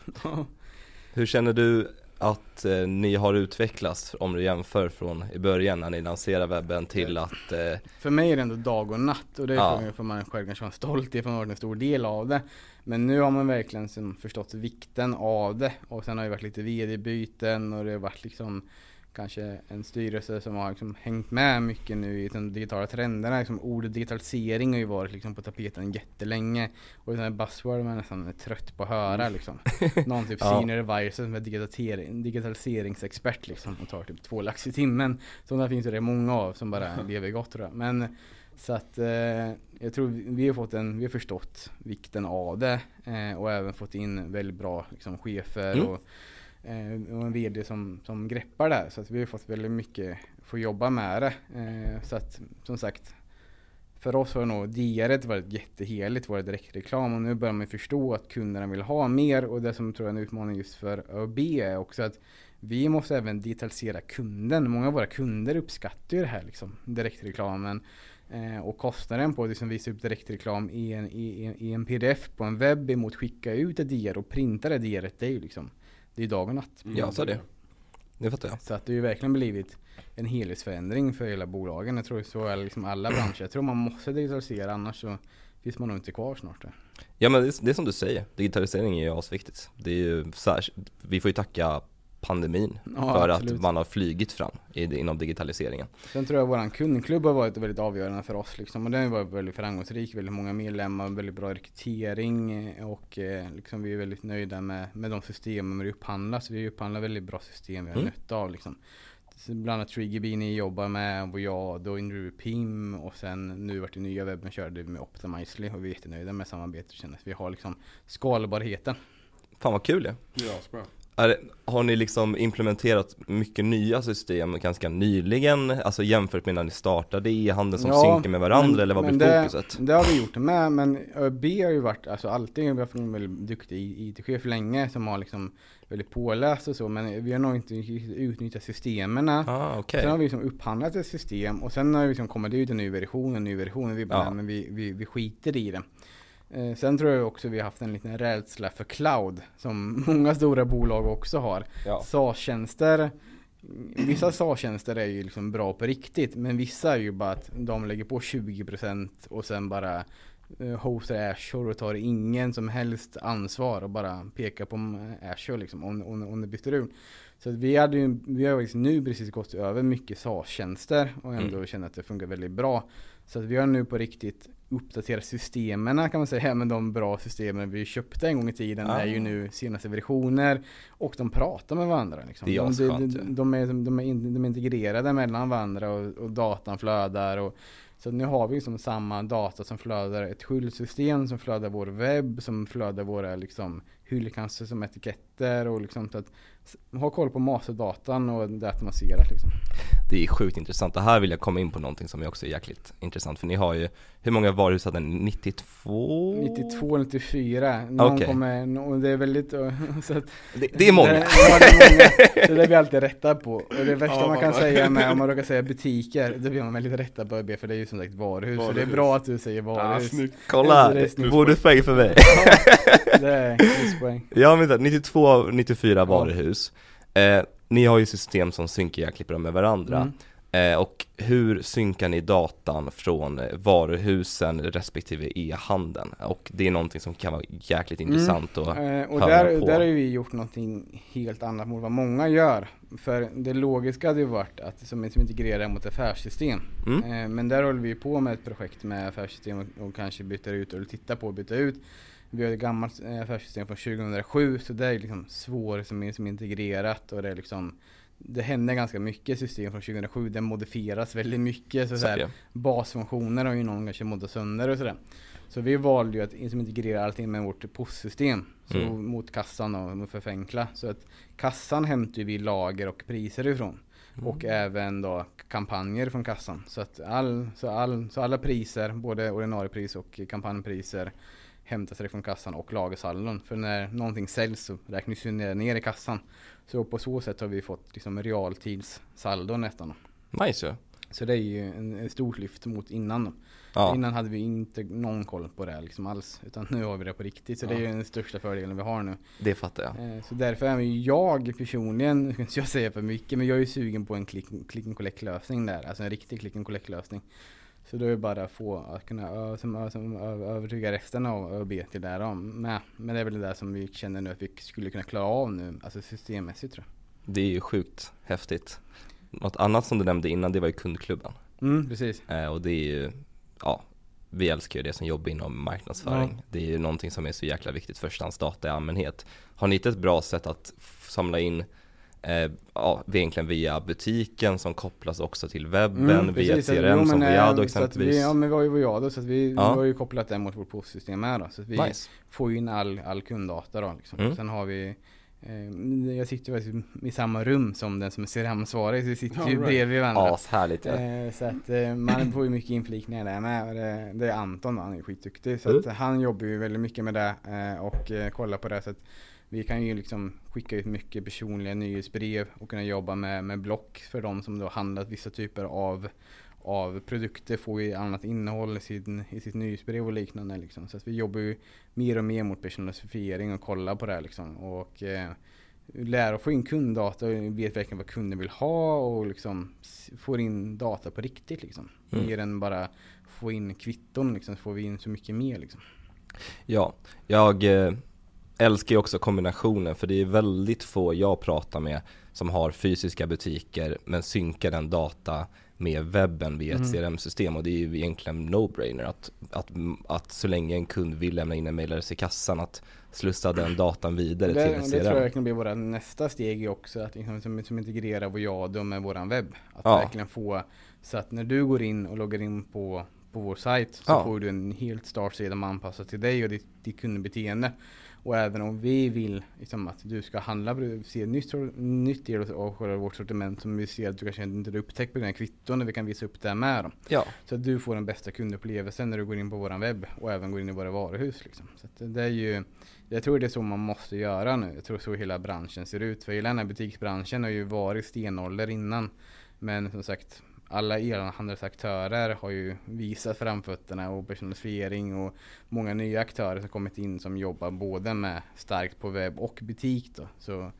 Hur känner du att eh, ni har utvecklats om du jämför från i början när ni lanserade webben till att eh,
För mig är det ändå dag och natt och det
Ja.
får, man själv kanske vara stolt i för man har varit en stor del av det. Men nu har man verkligen förstått vikten av det och sen har det varit lite vd-byten och det har varit liksom kanske en styrelse som har liksom hängt med mycket nu i de digitala trenderna. Liksom ordet digitalisering har ju varit liksom på tapeten jättelänge och den här buzzword man nästan är trött på att höra liksom. Någon typ
Ja.
senior advisor som är digitalisering, digitaliseringsexpert liksom och tar typ två lax i timmen. Sådana finns det många av som bara lever gott tror jag. Men så att eh, jag tror vi, vi har fått en, vi har förstått vikten av det eh, och även fått in väldigt bra liksom, chefer
Mm.
och, eh, och en VD som, som greppar det här. Så att vi har fått väldigt mycket, få jobba med det. Eh, så att som sagt för oss har nog DR varit jätteheligt, vår direktreklam och nu börjar man förstå att kunderna vill ha mer och det som tror jag är en utmaning just för ÖB är också att vi måste även digitalisera kunden. Många av våra kunder uppskattar ju det här liksom, direktreklamen. Eh, och kostnaden på att liksom visa upp direktreklam i en, i, i en pdf på en webb emot skicka ut ett DR och printa det DR det är ju liksom, det är dag och natt.
Mm,
Ja, så det. det fattar jag.
Så att det har ju verkligen blivit en helhetsförändring för hela bolagen. Jag tror så är liksom alla branscher. Jag tror man måste digitalisera annars så finns man nog inte kvar snart.
Ja men det, är- det är som du säger, digitalisering är ju asviktigt. Det är ju särskilt, vi får ju tacka pandemin
Ja,
för
absolut.
att man har flygit fram i, inom digitaliseringen.
Sen tror jag våran kundklubb har varit väldigt avgörande för oss liksom. Och den har varit väldigt framgångsrik, väldigt många medlemmar, väldigt bra rekrytering eh, och eh, liksom vi är väldigt nöjda med, med de systemen vi upphandlar. Så vi upphandlar väldigt bra system vi har
Mm.
nytta av liksom. bland annat Triggerbee jobbar med, och jag då Inru Pim och sen nu vart det nya webben körde med Optimizely och vi är jättenöjda med samarbetet Vi har liksom skalbarheten.
Fan vad kul det
Ja, bra.
Är, Har ni liksom implementerat mycket nya system ganska nyligen? Alltså jämfört med när ni startade e-handeln som
Ja,
synkar med varandra
men-
eller vad blir
det-
fokuset?
Det har vi gjort med, men ÖB har ju varit, alltså alltid, vi har haft en väldigt duktig IT-chef länge som har liksom väldigt påläst och så, men vi har nog inte utnyttjat systemen.
Ah, okej.
Sen har vi liksom upphandlat ett system och sen har vi liksom kommit ut en ny version, en ny version och vi bara,
Ja.
men vi, vi, vi skiter i det. Eh, sen tror jag också vi har haft en liten rädsla för cloud som många stora bolag också har.
Ja.
SAS-tjänster Vissa SAS-tjänster är ju liksom bra på riktigt men vissa är ju bara att de lägger på 20% och sen bara eh, hostar Azure och tar ingen som helst ansvar och bara pekar på Azure liksom om, om, om det blir strul. Så vi, hade ju, vi har ju nu precis gått över mycket SAS-tjänster och ändå
Mm.
känner att det funkar väldigt bra. Så att vi har nu på riktigt uppdaterat systemen kan man säga, men de bra systemen vi köpte en gång i tiden
Ah.
är ju nu senaste versioner och de pratar med varandra. Liksom.
Det är
de, de, de, är, de, är de är integrerade mellan varandra och, och datan flödar. Och, så nu har vi liksom samma data som flödar ett skyllsystem som flödar vår webb, som flödar våra liksom, hyllkanster som etiketter och liksom så att ha koll på masterdatan och det automatiserat liksom.
Det är sjukt intressant. Det här vill jag komma in på någonting som är också jäkligt intressant. För ni har ju, hur många varuhus hade ni? 92?
92, 94, någon
Okej.
kommer, och det är väldigt, så att
Det, det är många.
Det, ja, det är många. Så det är vi alltid rätta på. Och det värsta
Ja,
man kan
man-
säga med, om man råkar säga butiker, då blir man väldigt rätta på ÖB för det är ju som sagt varuhus. Så det är
Varuhus.
bra att du säger
Ja,
varuhus.
snyggt.
Kolla,
är
bonuspoäng för mig.
Ja, det är pluspoäng.
Ja men så här, 92 av 94 varuhus. Eh, ni har ju system som synkar jäkligt bra med varandra.
Mm.
Eh, och hur synkar ni datan från varuhusen respektive e-handeln? Och det är någonting som kan vara jäkligt
Mm.
intressant att
Eh, och
höra
där,
på.
där har vi gjort någonting helt annat mot vad många gör. För det logiska hade ju varit att som, som integrerar mot affärssystem.
Mm.
Eh, men där håller vi på med ett projekt med affärssystem och, och kanske byter ut eller tittar på att byta ut. Vi har ett gammalt eh, affärssystem från 2007 så det är liksom svårt som är som integrerat och det är liksom det händer ganska mycket system från 2007, det modifieras väldigt mycket. Så, så här, basfunktioner har ju någon kanske moddat sönder och sådär. Så vi valde ju att liksom integrera allting med vårt postsystem. Så
Mm.
mot kassan och för förenkla. Så att kassan hämtar vi lager och priser ifrån.
Mm.
Och även då kampanjer från kassan. Så att all, så all, så alla priser, både ordinarie pris och kampanjpriser hämtas direkt från kassan och lagersaldon. För när någonting säljs så räknas ju ner, i kassan. Så på så sätt har vi fått liksom realtidssaldo nästan.
Nice ju.
Så det är ju en, en stort lyft mot innan.
Ja.
Innan hade vi inte någon koll på det liksom alls. Utan nu har vi det på riktigt. Så det är ju den största fördelen vi har nu.
Det fattar jag.
Eh, Så därför är jag personligen, nu ska inte jag säga för mycket, men jag är ju sugen på en click, click and collect lösning där. Alltså en riktig click and collect lösning. Så då är det bara att få att kunna ö, som, som, ö, övertyga resten av ÖB till det här om med. Men det är väl det där som vi känner nu att vi skulle kunna klara av nu, alltså systemmässigt tror
Det är ju sjukt häftigt. Något annat som du nämnde innan det var ju kundklubben.
jag. Mm, precis.
Eh, och det är ju, ja, vi älskar ju det som jobbar inom marknadsföring.
Ja.
Det är ju någonting som är så jäkla viktigt för förstahandsdata i allmänhet. Har ni hittat ett bra sätt att samla in eh, ja, egentligen via butiken som kopplas också till webben, via
Mm, precis.
CRM
Jo,
som
men, eh,
Voyado
att
exempelvis.
Vi, ja men vi har ju Voyado så att vi,
Ja.
vi har ju kopplat det mot vårt postsystem här då. Så att vi
nice.
får ju in all, all kunddata då liksom.
Mm.
Sen har vi eh, jag sitter ju i samma rum som den som är CRM-ansvarig, så vi sitter ju
All right.
bredvid varandra.
Ashärligt ja.
Eh, så att eh, man får ju mycket inflikningar där med. Det, det är Anton, han är ju skitduktig. Så att
Mm.
han jobbar ju väldigt mycket med det eh, och kollar på det. Så att vi kan ju liksom skicka ut mycket personliga nyhetsbrev och kunna jobba med, med block för de som då handlat vissa typer av av produkter får ju annat innehåll i, sin, i sitt nyhetsbrev och liknande. Liksom. Så att vi jobbar ju mer och mer mot personalifiering och kollar på det här, liksom. Och eh, lära att få in kunddata och vet verkligen vad kunden vill ha och liksom får in data på riktigt liksom.
Mm.
Mer än bara få in kvitton liksom, så får vi in så mycket mer liksom.
Ja, jag eh, älskar ju också kombinationen för det är väldigt få jag pratar med som har fysiska butiker men synkar den data med webben via ett
Mm.
CRM-system och det är ju egentligen no-brainer att, att, att så länge en kund vill lämna in en mailadress i kassan att slussa den datan vidare
det,
till ett
det tror jag
CRM.
verkligen blir våra nästa steg är också att liksom, som, som integrera Voyado med våran webb. Att
Ja.
verkligen få så att när du går in och loggar in på, på vår sajt så
Ja.
får du en helt startsida anpassad till dig och ditt, ditt kundbeteende. Och även om vi vill liksom, att du ska handla, se nytt, nytt del av själva vårt sortiment som vi ser att du kanske inte upptäckt på dina kvitton och vi kan visa upp det med dem.
Ja,
Så att du får den bästa kundupplevelsen när du går in på våran webb och även går in i våra varuhus. Liksom. Så det är ju, jag tror det är så man måste göra nu. Jag tror så hela branschen ser ut. För hela den här butiksbranschen har ju varit stenålder innan. Men som sagt, alla elhandelsaktörer har ju visat framfötterna och personalifiering och många nya aktörer som kommit in som jobbar både med starkt på webb och butik då. Så,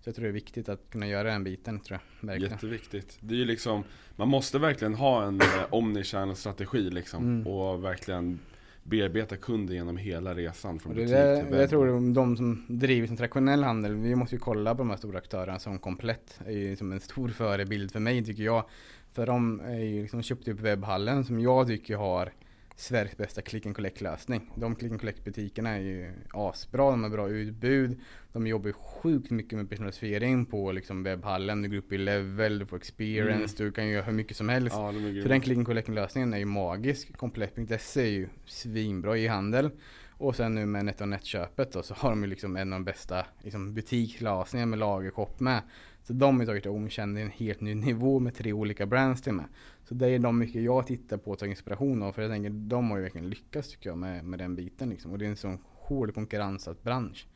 så jag tror det är viktigt att kunna göra den biten tror jag. Verkligen.
Jätteviktigt. Det är ju liksom, man måste verkligen ha en eh, omnichannel strategi liksom
Mm.
och verkligen bearbeta kunden genom hela resan från butik
där,
till webb.
jag tror de, som driver som traditionell handel, vi måste ju kolla på de här stora aktörerna som Komplett är ju som en stor förebild för mig tycker jag. För de är ju liksom köpt upp webbhallen som jag tycker har Sveriges bästa click and collect lösning. De click and collect butikerna är ju asbra, de har bra utbud. De jobbar ju sjukt mycket med personalisering på liksom webbhallen. Du går upp i level, du får experience, du kan göra hur mycket som helst.
Ja,
Så den click and collect lösningen är ju magisk. Komplett.se är ju svinbra i handel. Och sen nu med NetOnNet-köpet så har de ju liksom en av de bästa liksom, butikslösningar med lagershop med. Så de har tagit omkända i en helt ny nivå med tre olika brands till med. Så det är de mycket jag tittar på och tar inspiration av. För jag tänker de har ju verkligen lyckats tycker jag med, med den biten liksom. Och det är en sån hård konkurrenssatt bransch.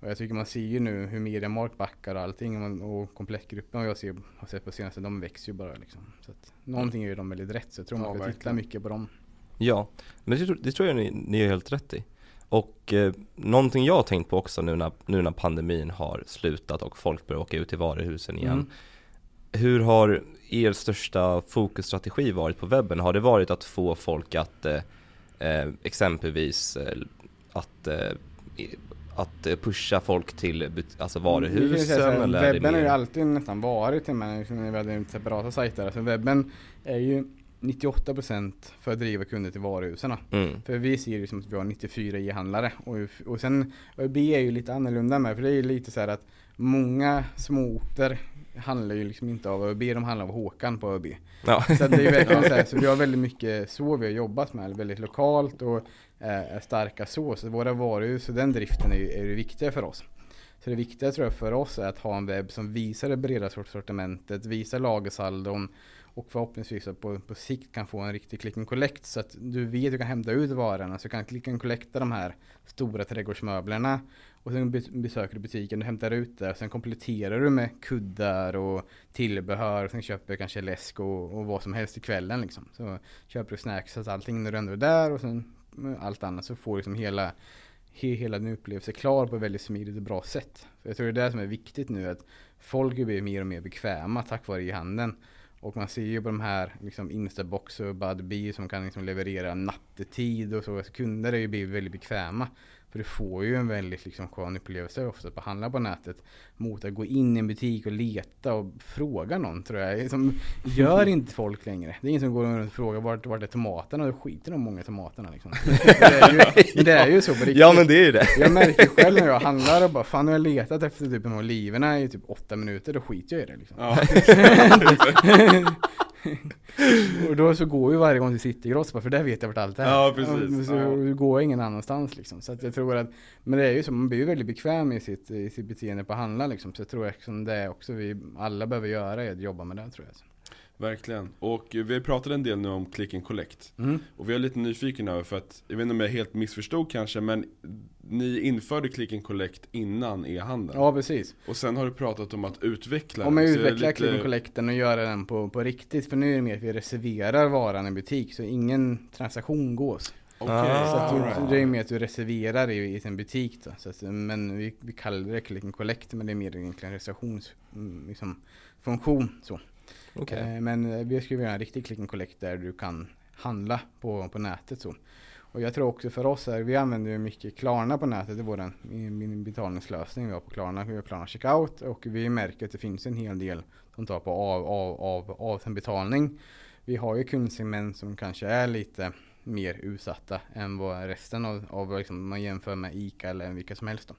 Och jag tycker man ser ju nu hur Mediamarkt backar och allting och, Komplettgruppen och jag ser, har sett på senaste, de växer ju bara liksom. Så att någonting gör ju de väldigt rätt så jag tror
Ja,
man ska titta
verkligen.
mycket på dem.
Ja, men det, tror- det tror jag ni, ni är helt rätt i. Och eh, någonting jag har tänkt på också nu när, nu när pandemin har slutat och folk börjar åka ut till varuhusen igen.
Mm.
Hur har er största fokusstrategi varit på webben? Har det varit att få folk att eh, eh, exempelvis eh, att, eh, att eh, pusha folk till alltså
säga
varuhusen
här,
eller
Webben har ju alltid nästan varit mig liksom, vi hade separata sajter. Så webben är ju 98% för att driva kunder till varuhusen.
Mm.
För vi ser ju som att vi har 94 e-handlare. Och, och sen ÖB är ju lite annorlunda med. För det är ju lite så här att många småorter handlar ju liksom inte av ÖB, de handlar av Håkan på ÖB.
Ja.
Så det är verkligen så här, så vi har väldigt mycket så vi har jobbat med, väldigt lokalt och eh, starka så. Så våra varuhus och den driften är ju är det viktiga för oss. Så det viktiga tror jag för oss är att ha en webb som visar det breda sort- sortimentet, visar lagersaldon och förhoppningsvis på, på sikt kan få en riktig click and collect så att du vet att du kan hämta ut varorna så du kan click and collecta de här stora trädgårdsmöblerna och sen besöker du butiken, du hämtar ut det och sen kompletterar du med kuddar och tillbehör och sen köper du kanske läsk och, och vad som helst i kvällen liksom. Så köper du snacks och allting när du ändå är där och sen eh, allt annat så får du liksom hela he, hela din upplevelse klar på ett väldigt smidigt och bra sätt. För jag tror det är det som är viktigt nu att folk blir mer och mer bekväma tack vare e-handeln. Och man ser ju på de här liksom Instabox och Budbee som kan liksom leverera nattetid och så. så kunder är ju blivit väldigt bekväma. För du får ju en väldigt liksom skön upplevelse ofta på att handla på nätet. Mot att gå in i en butik och leta och fråga någon tror jag. Som gör inte folk längre. Det är ingen som går runt och frågar vart, vart är tomaterna? Och skiter de många tomaterna liksom. det är ju, men det är ju så på riktigt.
ja men det är ju det.
Jag märker själv när jag handlar och bara fan nu har jag letat efter typ de här oliverna i typ åtta minuter, då skiter jag i det liksom.
Ja,
och då så går ju varje gång till Citygross för där vet jag vart allt är.
Ja, precis.
Så
Ja.
går jag ingen annanstans liksom. Så jag tror att, men det är ju så, man blir ju väldigt bekväm i sitt, i sitt beteende på att handla liksom. Så jag tror att det är också vi alla behöver göra, är att jobba med det tror jag.
Verkligen. Och vi har pratat en del nu om click and collect.
Mm.
Och vi är lite nyfiken över för att, jag vet inte om jag helt missförstod kanske, men ni införde click and collect innan e-handeln.
Ja precis.
Och sen har du pratat om att utveckla
Om jag
den,
utvecklar
lite-
click and collecten och gör den på, på riktigt, för nu är det mer att vi reserverar varan i butik, så ingen transaktion gås.
Okej,
Ah,
Så att du,
alright.
det är mer att du reserverar i, i sin butik då. Så att, men vi, vi kallar det click and collect men det är mer egentligen reservationsfunktion. Mm, liksom, funktion, så.
Okay.
Eh, men eh, vi skulle göra en riktig click and collect där du kan handla på, på nätet så. Och jag tror också för oss här, vi använder ju mycket Klarna på nätet, det är vår min betalningslösning vi har på Klarna, vi har Klarna Checkout och vi märker att det finns en hel del som tar på av, av, av, av sin betalning. Vi har ju kundsegment som kanske är lite mer utsatta än vad resten av, av liksom, man jämför med ICA eller vilka som helst. Då.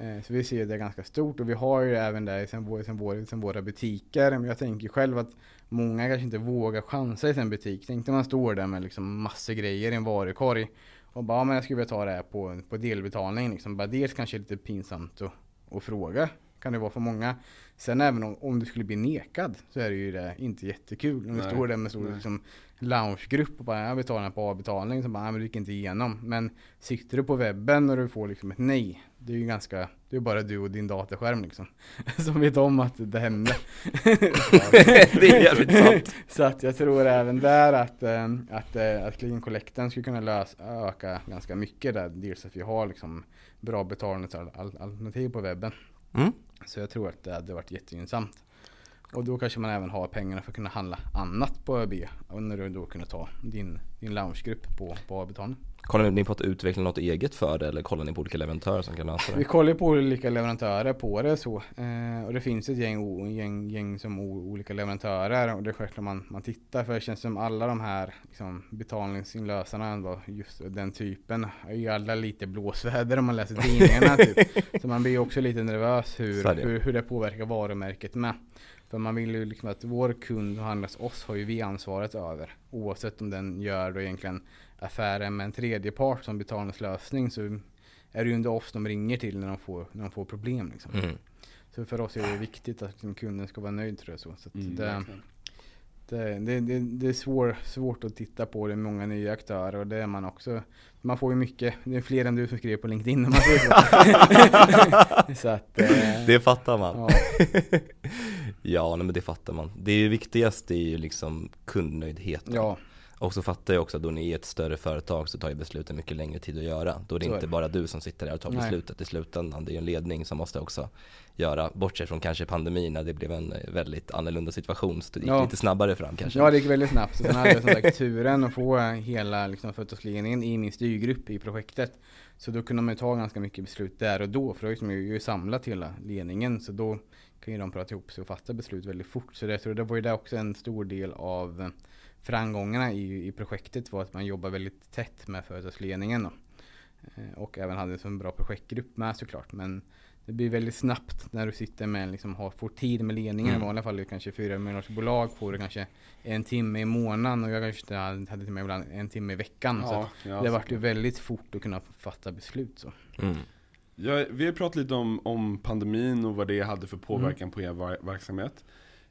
Eh, så vi ser det ganska stort och vi har ju även det sen, vår, sen, vår, sen våra butiker. Men jag tänker själv att många kanske inte vågar chansa i sin butik. Tänk när man står där med liksom massor grejer i en varukorg och bara, men jag skulle vilja ta det här på, på delbetalning. Liksom. Bara dels kanske lite pinsamt att, att fråga kan det vara för många. Sen även om, om du skulle bli nekad så är det ju det inte jättekul. Om du står där med stor liksom, loungegrupp och bara jag betalar på avbetalning så bara nej, men du gick inte igenom. Men sitter du på webben och du får liksom ett nej. Det är ju ganska, det är bara du och din datorskärm liksom. Som vet om att det hände.
det är jävligt sant.
så att jag tror även där att, äh, att, äh, att clean collecten skulle kunna lösa, öka ganska mycket där. Dels att vi har liksom bra betalningsalternativ på webben. Mm. Så jag tror att det hade varit jättegynnsamt. Och då kanske man även har pengarna för att kunna handla annat på ÖB. Och när du då kunde ta din, din loungegrupp på, på avbetalning.
Kollar ni på att utveckla något eget för det eller kollar ni på olika leverantörer som kan lösa det?
Vi kollar på olika leverantörer på det så. Eh, och det finns ett gäng, gäng, gäng som olika leverantörer och det är självklart man, man tittar för det känns som alla de här liksom, betalningsinlösarna just den typen, är ju alla lite blåsväder om man läser tidningarna typ. Så man blir också lite nervös hur, hur, hur det påverkar varumärket med. För man vill ju liksom att vår kund och handlas oss har ju vi ansvaret över. Oavsett om den gör då egentligen affären med en tredje part som betalningslösning så är det ju inte oss de ringer till när de får, när de får problem. Liksom. Mm. Så för oss är det viktigt att liksom, kunden ska vara nöjd tror jag. Så. så mm, det, det, det, det, det, är svår, svårt att titta på, det är många nya aktörer och det är man också. Man får ju mycket, det är fler än du som skriver på LinkedIn om man säger
så. så att, eh, det fattar man. Ja, ja nej, men det fattar man. Det viktigaste är ju liksom kundnöjdheten. Ja. Och så fattar jag också att då ni är ett större företag så tar ju besluten mycket längre tid att göra. Då är det så inte är bara du som sitter där och tar Nej. beslutet i slutändan. Det är ju en ledning som måste också göra, bortsett från kanske pandemin när det blev en väldigt annorlunda situation. Så det gick ja. lite snabbare fram kanske.
Ja, det gick väldigt snabbt. Sen hade jag som sagt turen att få hela liksom, företagsledningen i min styrgrupp i projektet. Så då kunde man ju ta ganska mycket beslut där och då. För då har jag ju samlat hela ledningen. Så då kan ju de prata ihop sig och fatta beslut väldigt fort. Så det, jag tror det var ju där också en stor del av framgångarna i, i projektet var att man jobbar väldigt tätt med företagsledningen. Då. Eh, och även hade en bra projektgrupp med såklart. Men det blir väldigt snabbt när du sitter med, liksom, har, får tid med ledningen. Mm. I vanliga fall det kanske fyra miljoners bolag får du kanske en timme i månaden och jag kanske hade till mig ibland en timme i veckan. Ja, så ja, det vart ju väldigt fort att kunna fatta beslut. Så. Mm.
Ja, vi har pratat lite om, om pandemin och vad det hade för påverkan mm. på er verksamhet.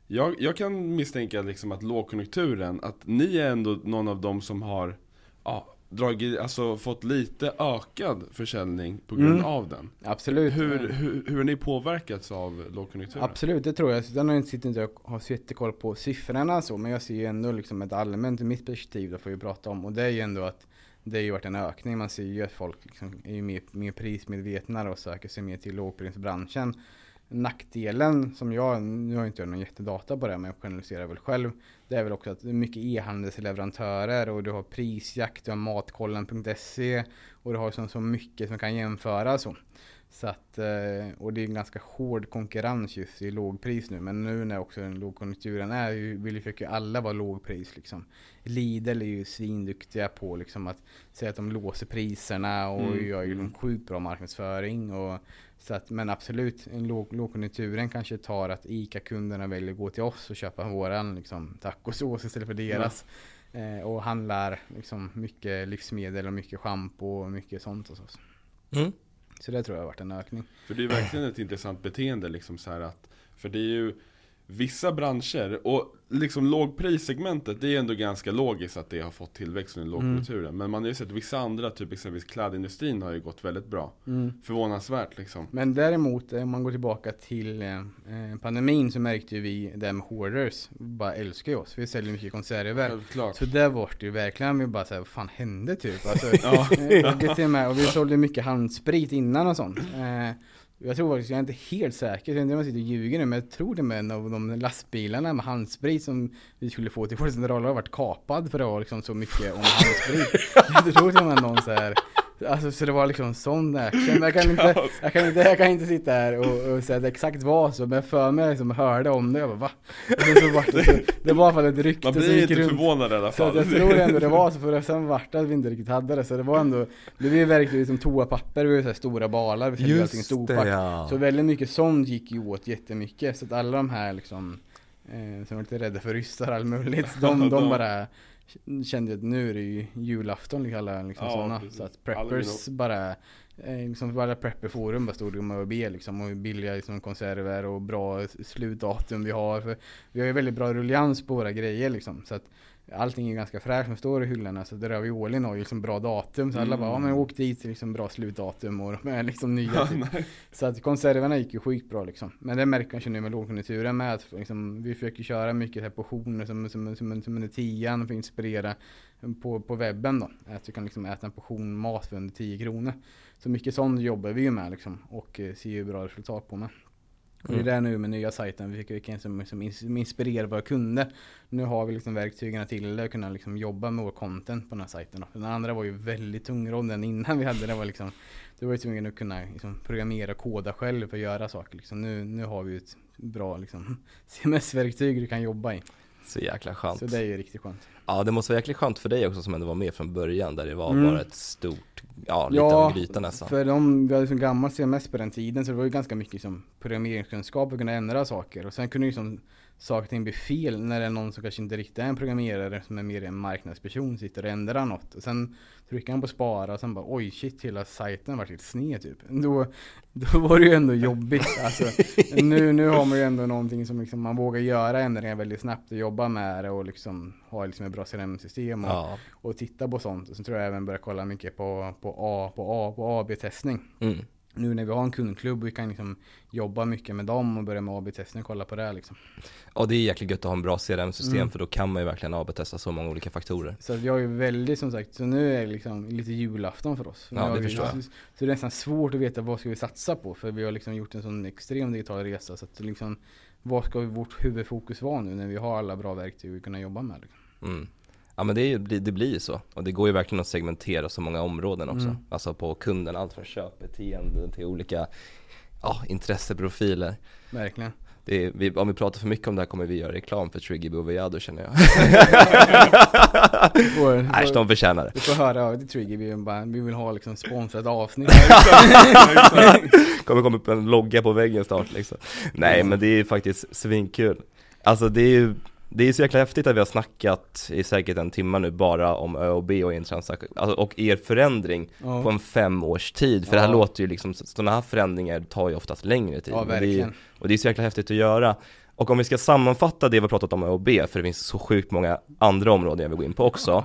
Jag, jag kan misstänka liksom att lågkonjunkturen, att ni är ändå någon av dem som har ja, dragit, alltså fått lite ökad försäljning på grund mm. av den.
Absolut.
Hur, hur, hur har ni påverkats av lågkonjunkturen?
Absolut, det tror jag. Sen har jag sitter inte och har så jättekoll på siffrorna så, men jag ser ju ändå liksom ett allmänt, mitt perspektiv, det får vi prata om. Och det är ju ändå att det har ju varit en ökning. Man ser ju att folk liksom är mer, mer prismedvetna och söker sig mer till lågprisbranschen. Nackdelen som jag, nu har jag inte jag någon jättedata på det, men jag generaliserar väl själv. Det är väl också att det är mycket e-handelsleverantörer och du har prisjakt, du har matkollen.se och du har så, så mycket som kan jämföras. Så. Så att, eh, och det är en ganska hård konkurrens just i lågpris nu. Men nu när också den lågkonjunkturen är, vill ju alla vara lågpris. Liksom. Lidl är ju svinduktiga på liksom att säga att de låser priserna och mm. gör ju en sjukt bra marknadsföring. Och, så att, men absolut, en låg, lågkonjunkturen kanske tar att ICA-kunderna väljer att gå till oss och köpa våran liksom, tacosås istället för deras. Mm. Eh, och handlar liksom, mycket livsmedel och mycket schampo och mycket sånt hos oss. Mm. Så det tror jag har varit en ökning.
För det är verkligen ett intressant beteende liksom så här att För det är ju Vissa branscher, och liksom lågprissegmentet, det är ändå ganska logiskt att det har fått tillväxt under lågkonjunkturen. Mm. Men man har ju sett vissa andra, typ exempelvis klädindustrin har ju gått väldigt bra. Mm. Förvånansvärt liksom.
Men däremot, om man går tillbaka till eh, pandemin så märkte ju vi det med hoarders, bara älskar ju oss. Vi säljer mycket konserver. Självklart. Så där var det ju verkligen, vi bara såhär, vad fan hände typ? Alltså, ja. och vi sålde mycket handsprit innan och sånt. Eh, jag tror faktiskt, jag är inte helt säker, jag vet inte om jag sitter och ljuger nu, men jag tror det med en av de lastbilarna med handsprit som vi skulle få till vår central har varit kapad för att ha liksom så mycket om handsprit. jag tror till och med någon så här Alltså så det var liksom sån action. Men jag kan inte, jag kan inte, jag kan inte sitta här och, och säga att det exakt var så. Men för mig liksom hörde om det. Jag bara va? Och så var det, så, det var i alla fall ett rykte
Man
som
blir inte
runt.
förvånad i alla
Så
fall.
jag tror ändå det var så för sen vart det att vi inte riktigt hade det. Så det var ändå, det blev verkligen som toapapper, vi så här stora balar. Vi säljer allting storpack.
det ja.
Så väldigt mycket sånt gick ju åt jättemycket. Så att alla de här liksom eh, som var lite rädda för ryssar och allt möjligt. De, de
De-
bara kände att nu är det ju julafton alla liksom
Ja,
sådana.
precis.
Så att preppers bara eh, liksom bara prepperforum bara stod och be liksom och billiga liksom konserver och bra slutdatum vi har. För vi har ju väldigt bra rullians på våra grejer liksom. Så att allting är ganska fräscht som står i hyllorna. Så raviolin har ju liksom bra datum. Så alla bara, ja men åk dit liksom bra slutdatum och de är liksom nya. Typ. Så att konserverna gick ju skitbra liksom. Men det märker man ju nu med lågkonjunkturen med att liksom, vi försöker köra mycket här portioner som, som, som, som under tian för att inspirera på, på webben då. Att du kan liksom äta en portion mat för under 10 kronor. Så mycket sånt jobbar vi ju med liksom och eh, ser ju bra resultat på med. Och det är
Mm.
det nu med nya sajten, vi fick vilken som, som ins- som inspirerar våra kunder. Nu har vi liksom verktygen till att kunna liksom jobba med vår content på den här sajten. då. Den andra var ju väldigt tungrodd, den innan vi hade det var liksom Du var ju tvungen att kunna liksom, programmera och koda själv för att göra saker. Liksom. Nu, nu har vi ett bra liksom, CMS-verktyg du kan jobba i.
Så jäkla skönt.
Så det är ju riktigt skönt.
Ja det måste vara jäkligt skönt för dig också som ändå var med från början där det var
Mm.
bara ett stort, ja lite av en gryta nästan.
för de, vi hade så gammal CMS på den tiden så det var ju ganska mycket som programmeringskunskap och kunna ändra saker. Och sen kunde ju som saker och ting bli fel när det är någon som kanske inte riktigt är en programmerare som är mer en marknadsperson sitter och ändrar något. Och sen trycker han på spara och sen bara oj shit hela sajten vart lite sned typ. Då, då var det ju ändå jobbigt. Alltså, nu, nu har man ju ändå någonting som liksom man vågar göra ändringar väldigt snabbt och jobba med det och liksom ha liksom ett bra CRM-system och,
Ja.
och titta på sånt. Och sen tror jag även börja kolla mycket på, på A, på A, på AB-testning.
Mm.
Nu när vi har en kundklubb och vi kan liksom jobba mycket med dem och börja med AB-testning och kolla på det liksom.
Och det är jäkligt gött att ha en bra CRM-system
Mm.
för då kan man ju verkligen AB-testa så många olika faktorer.
Så vi har ju väldigt som sagt, så nu är det liksom lite julafton för oss.
Ja, det
vi,
förstår jag.
Så, så det är nästan svårt att veta vad ska vi satsa på för vi har liksom gjort en sån extrem digital resa så att liksom vad ska vårt huvudfokus vara nu när vi har alla bra verktyg att kunna jobba med liksom.
Mm. Ja men det, är, ju- det blir ju så. Och det går ju verkligen att segmentera så många områden också.
Mm.
Alltså på kunden, allt från köpbeteende till olika ja, intresseprofiler.
Verkligen.
Är, vi, om vi pratar för mycket om det här kommer vi göra reklam för Triggy och Viado känner jag. Äsch, de förtjänar det.
du får höra av dig till Trigger, vi, bara, vi vill ha liksom sponsrat avsnitt.
kommer komma upp en logga på väggen snart liksom. Nej men det är faktiskt svinkul. Alltså det är ju det är så jäkla häftigt att vi har snackat i säkert en timme nu bara om ÖoB och en transaktion, alltså, och er förändring
Ja.
på en fem års tid. För det här
Ja.
låter ju liksom, sådana här förändringar tar ju oftast längre tid.
Ja,
Och det är,
verkligen.
och det är så jäkla häftigt att göra. Och om vi ska sammanfatta det vi har pratat om ÖoB, för det finns så sjukt många andra områden jag vill gå in på också.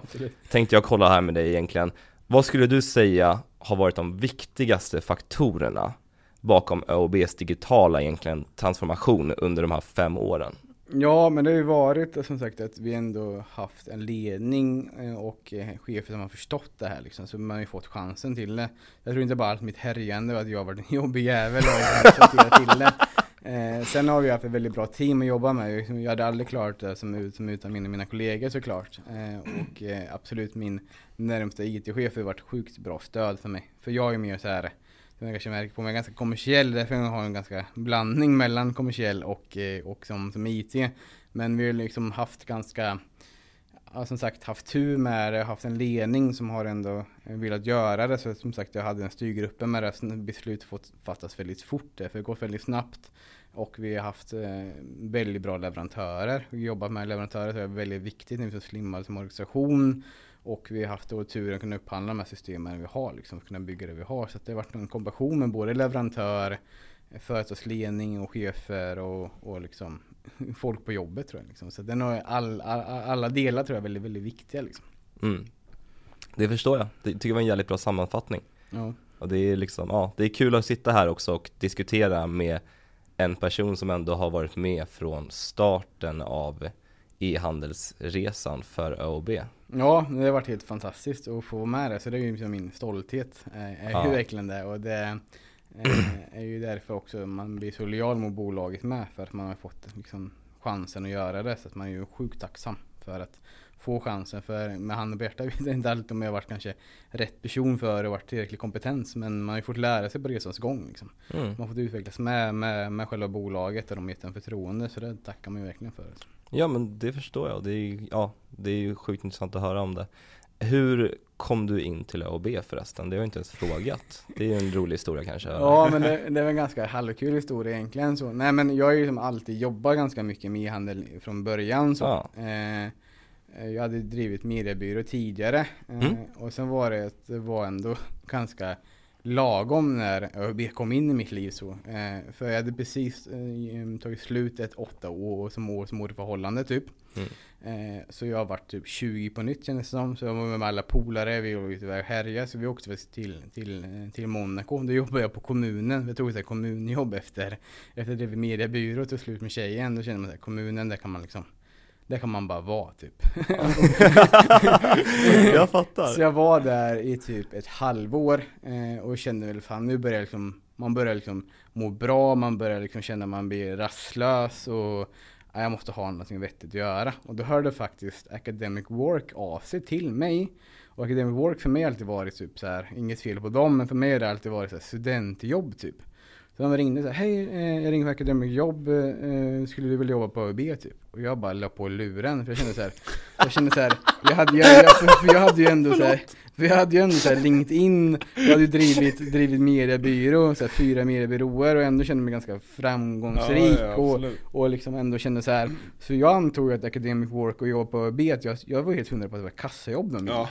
Tänkte jag kolla här med dig egentligen. Vad skulle du säga har varit de viktigaste faktorerna bakom ÖoBs digitala egentligen transformation under de här fem åren?
Ja, men det har ju varit som sagt att vi ändå haft en ledning eh, och eh, chefer som har förstått det här liksom. Så man har ju fått chansen till det. Jag tror inte bara allt mitt härjande var att jag varit en jobbig jävel och till det. Eh, sen har vi haft ett väldigt bra team att jobba med. Jag- Jag hade aldrig klarat det som, som utan mina, mina kollegor såklart. Eh, och eh, absolut min närmsta IT-chef har varit sjukt bra stöd för mig. För jag är mer så här som jag kanske märker på mig, ganska kommersiell, därför jag en ganska blandning mellan kommersiell och, eh, och som, som IT. Men vi har liksom haft ganska, ja, som sagt haft tur med det, haft en ledning som har ändå velat göra det. Så som sagt jag hade en styrgrupp med det, beslut fått fattas väldigt fort, det, för det går väldigt snabbt. Och vi har haft eh, väldigt bra leverantörer. Vi jobbar med leverantörer, så det är väldigt viktigt när vi så slimmar som organisation. Och vi har haft då turen att kunna upphandla de här systemen vi har, liksom, för att kunna bygga det vi har. Så det har varit en kombination med både leverantör, företagsledning och chefer och, och liksom folk på jobbet tror jag. Liksom. Så den har all, all, alla delar tror jag är väldigt, väldigt viktiga. Liksom.
Mm. Det förstår jag, det tycker jag var en jävligt bra sammanfattning.
Ja.
Och det är liksom, ja, det är kul att sitta här också och diskutera med en person som ändå har varit med från starten av e-handelsresan för ÖoB.
Ja, det har varit helt fantastiskt att få vara med det. Så det är ju liksom min stolthet. Eh, är
Ja.
ju verkligen det. Och det Eh, är ju därför också man blir så lojal mot bolaget med för att man har fått liksom, chansen att göra det. Så att man är ju sjukt tacksam för att få chansen. För med hand och hjärta vet jag inte alltid om jag varit kanske rätt person för och varit tillräcklig kompetens. Men man har ju fått lära sig på resans gång. Liksom.
Mm.
Man har fått utvecklas med, med, med själva bolaget och de gett en förtroende. Så det tackar man ju verkligen för.
Ja men det förstår jag, det är, ja, det är ju sjukt intressant att höra om det Hur kom du in till ÖoB förresten? Det har jag inte ens frågat Det är ju en rolig historia kanske
Ja men det, det är en ganska halvkul historia egentligen så. Nej men jag har ju som alltid jobbat ganska mycket med e-handel från början så.
Ja.
Eh, jag hade drivit mediebyrå tidigare eh,
Mm.
och sen var det, att det var ändå ganska lagom när ÖoB kom in i mitt liv så. Eh, för jag hade precis eh, tagit slut ett åtta år som år som år förhållande typ.
Mm.
Eh, så jag varit typ 20 på nytt kändes det som. Så jag var med alla polare, vi var ute och härjade. Så vi åkte till, till, eh, till Monaco. Då jobbade jag på kommunen. Jag tog ett kommunjobb efter, efter att jag drev mediebyrå och tog slut med tjejen. Då kände man att kommunen, där kan man liksom där kan man bara vara typ.
Jag fattar
Så jag var där i typ ett halvår eh, och kände väl fan nu börjar liksom Man börjar liksom må bra, man börjar liksom känna att man blir rastlös och ja, jag måste ha någonting vettigt att göra. Och då hörde faktiskt Academic Work av sig till mig. Och Academic Work för mig har alltid varit typ så här, inget fel på dem, men för mig har det alltid varit så här studentjobb typ. Så de ringde så här, hej eh, jag ringer för Academic Jobb, eh, skulle du vilja jobba på ÖB typ? Och jag bara la på luren, för jag kände så här, jag kände så här, jag hade, jag, jag, för jag hade ju ändå så här, för jag hade ju ändå så här LinkedIn, jag hade ju drivit, drivit mediebyrå, så här, fyra mediebyråer och ändå kände mig ganska framgångsrik
Ja, ja,
och, och liksom ändå kände så här. Så jag antog att Academic Work och jobb på ÖB, att jag, jag var helt hundra på att det var kassajobb de
Ja,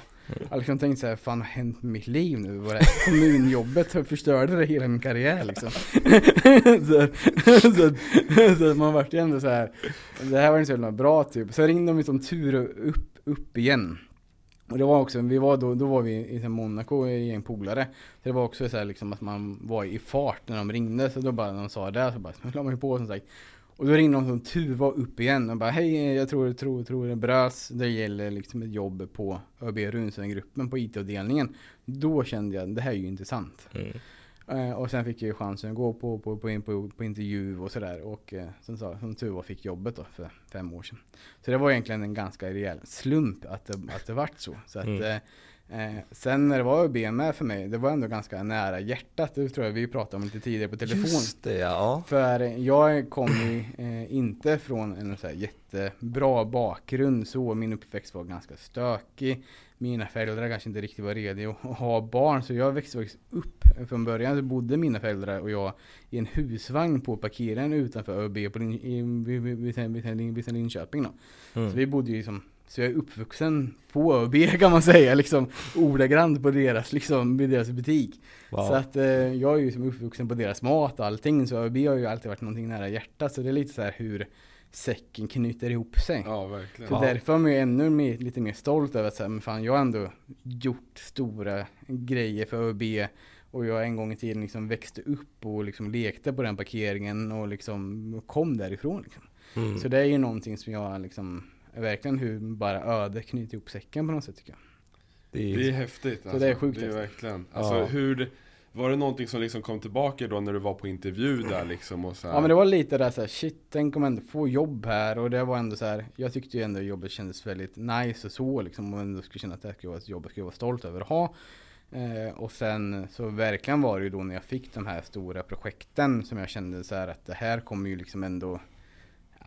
jag liksom tänkte såhär, fan vad har hänt med mitt liv nu? Var det här kommunjobbet som förstörde det hela min karriär liksom. så, så, så man vart ju ändå så här. det här var inte så bra typ. Så ringde de som tur upp, upp igen. Och det var också, vi var då, då var vi i Monaco i gäng polare. Så det var också så här liksom att man var i fart när de ringde. Så då bara när de sa det så bara, så la man ju på som sagt. Och då ringde de som tur var upp igen och bara hej jag tror, tror, tror det bröts. Det gäller liksom ett jobb på ÖB Runsen-gruppen på IT-avdelningen. Då kände jag det här är ju intressant.
mm.
Eh, och sen fick jag ju chansen att gå på, på, på, på, på intervju och sådär. Och eh, som, sa, som tur var fick jobbet då för fem år sedan. Så det var egentligen en ganska rejäl slump att det, att det vart så. så att,
Mm.
Eh, sen när det var ÖB med för mig, det var ändå ganska nära hjärtat. Det tror jag vi pratade om lite tidigare på telefon.
Just det ja,
För jag kom ju eh, inte från en så jättebra bakgrund så. Min uppväxt var ganska stökig. Mina föräldrar kanske inte riktigt var redo att ha barn. Så jag växte faktiskt upp. Från början så bodde mina föräldrar och jag i en husvagn på parkeringen utanför ÖB på Lin, i, vid, vid, vid, vid, vid, vid Linköping då.
mm.
Så vi bodde ju som så jag är uppvuxen på ÖB kan man säga, liksom ordagrant på deras, liksom, vid deras butik.
wow.
Så att eh, jag är ju som uppvuxen på deras mat och allting, så ÖB har ju alltid varit någonting nära hjärtat. Så det är lite så här hur säcken knyter ihop sig.
ja verkligen.
Så
Ja.
därför är man ju ännu mer, lite mer stolt över att säga, men fan jag har ändå gjort stora grejer för ÖB och jag en gång i tiden liksom växte upp och liksom lekte på den parkeringen och liksom kom därifrån. Liksom.
mm.
Så det är ju någonting som jag liksom, verkligen hur bara öde knyter ihop säcken på något sätt tycker jag.
det är,
Det är häftigt alltså.
det är sjukt
Det är verkligen. Alltså
Ja.
hur, var det någonting som liksom kom tillbaka då när du var på intervju där liksom och så här?
Ja men det var lite där såhär, shit tänk om jag ändå får jobb här och det var ändå så här. jag tyckte ju ändå jobbet kändes väldigt nice och så liksom och ändå skulle känna att det här skulle vara ett jobb jag skulle vara stolt över att ha. Eh, och sen så verkligen var det ju då när jag fick de här stora projekten som jag kände så här att det här kommer ju liksom ändå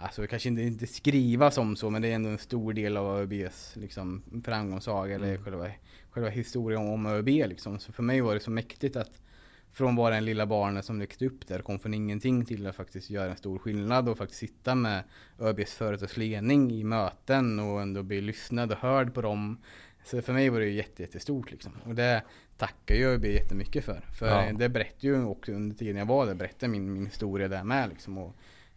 Alltså kanske inte, inte skrivas om så men det är ändå en stor del av ÖBs liksom, framgångssaga eller
Mm.
själva, själva historien om ÖB liksom. Så för mig var det så mäktigt att från vara den lilla barnet som växte upp där, kom från ingenting till att faktiskt göra en stor skillnad och faktiskt sitta med ÖBs företagsledning i möten och ändå bli lyssnad och hörd på dem. Så för mig var det jätte, jättestort liksom. Och det tackar ju ÖB jättemycket för. För
Ja.
det berättade ju också under tiden jag var där, berättade min, min historia där med liksom. Och,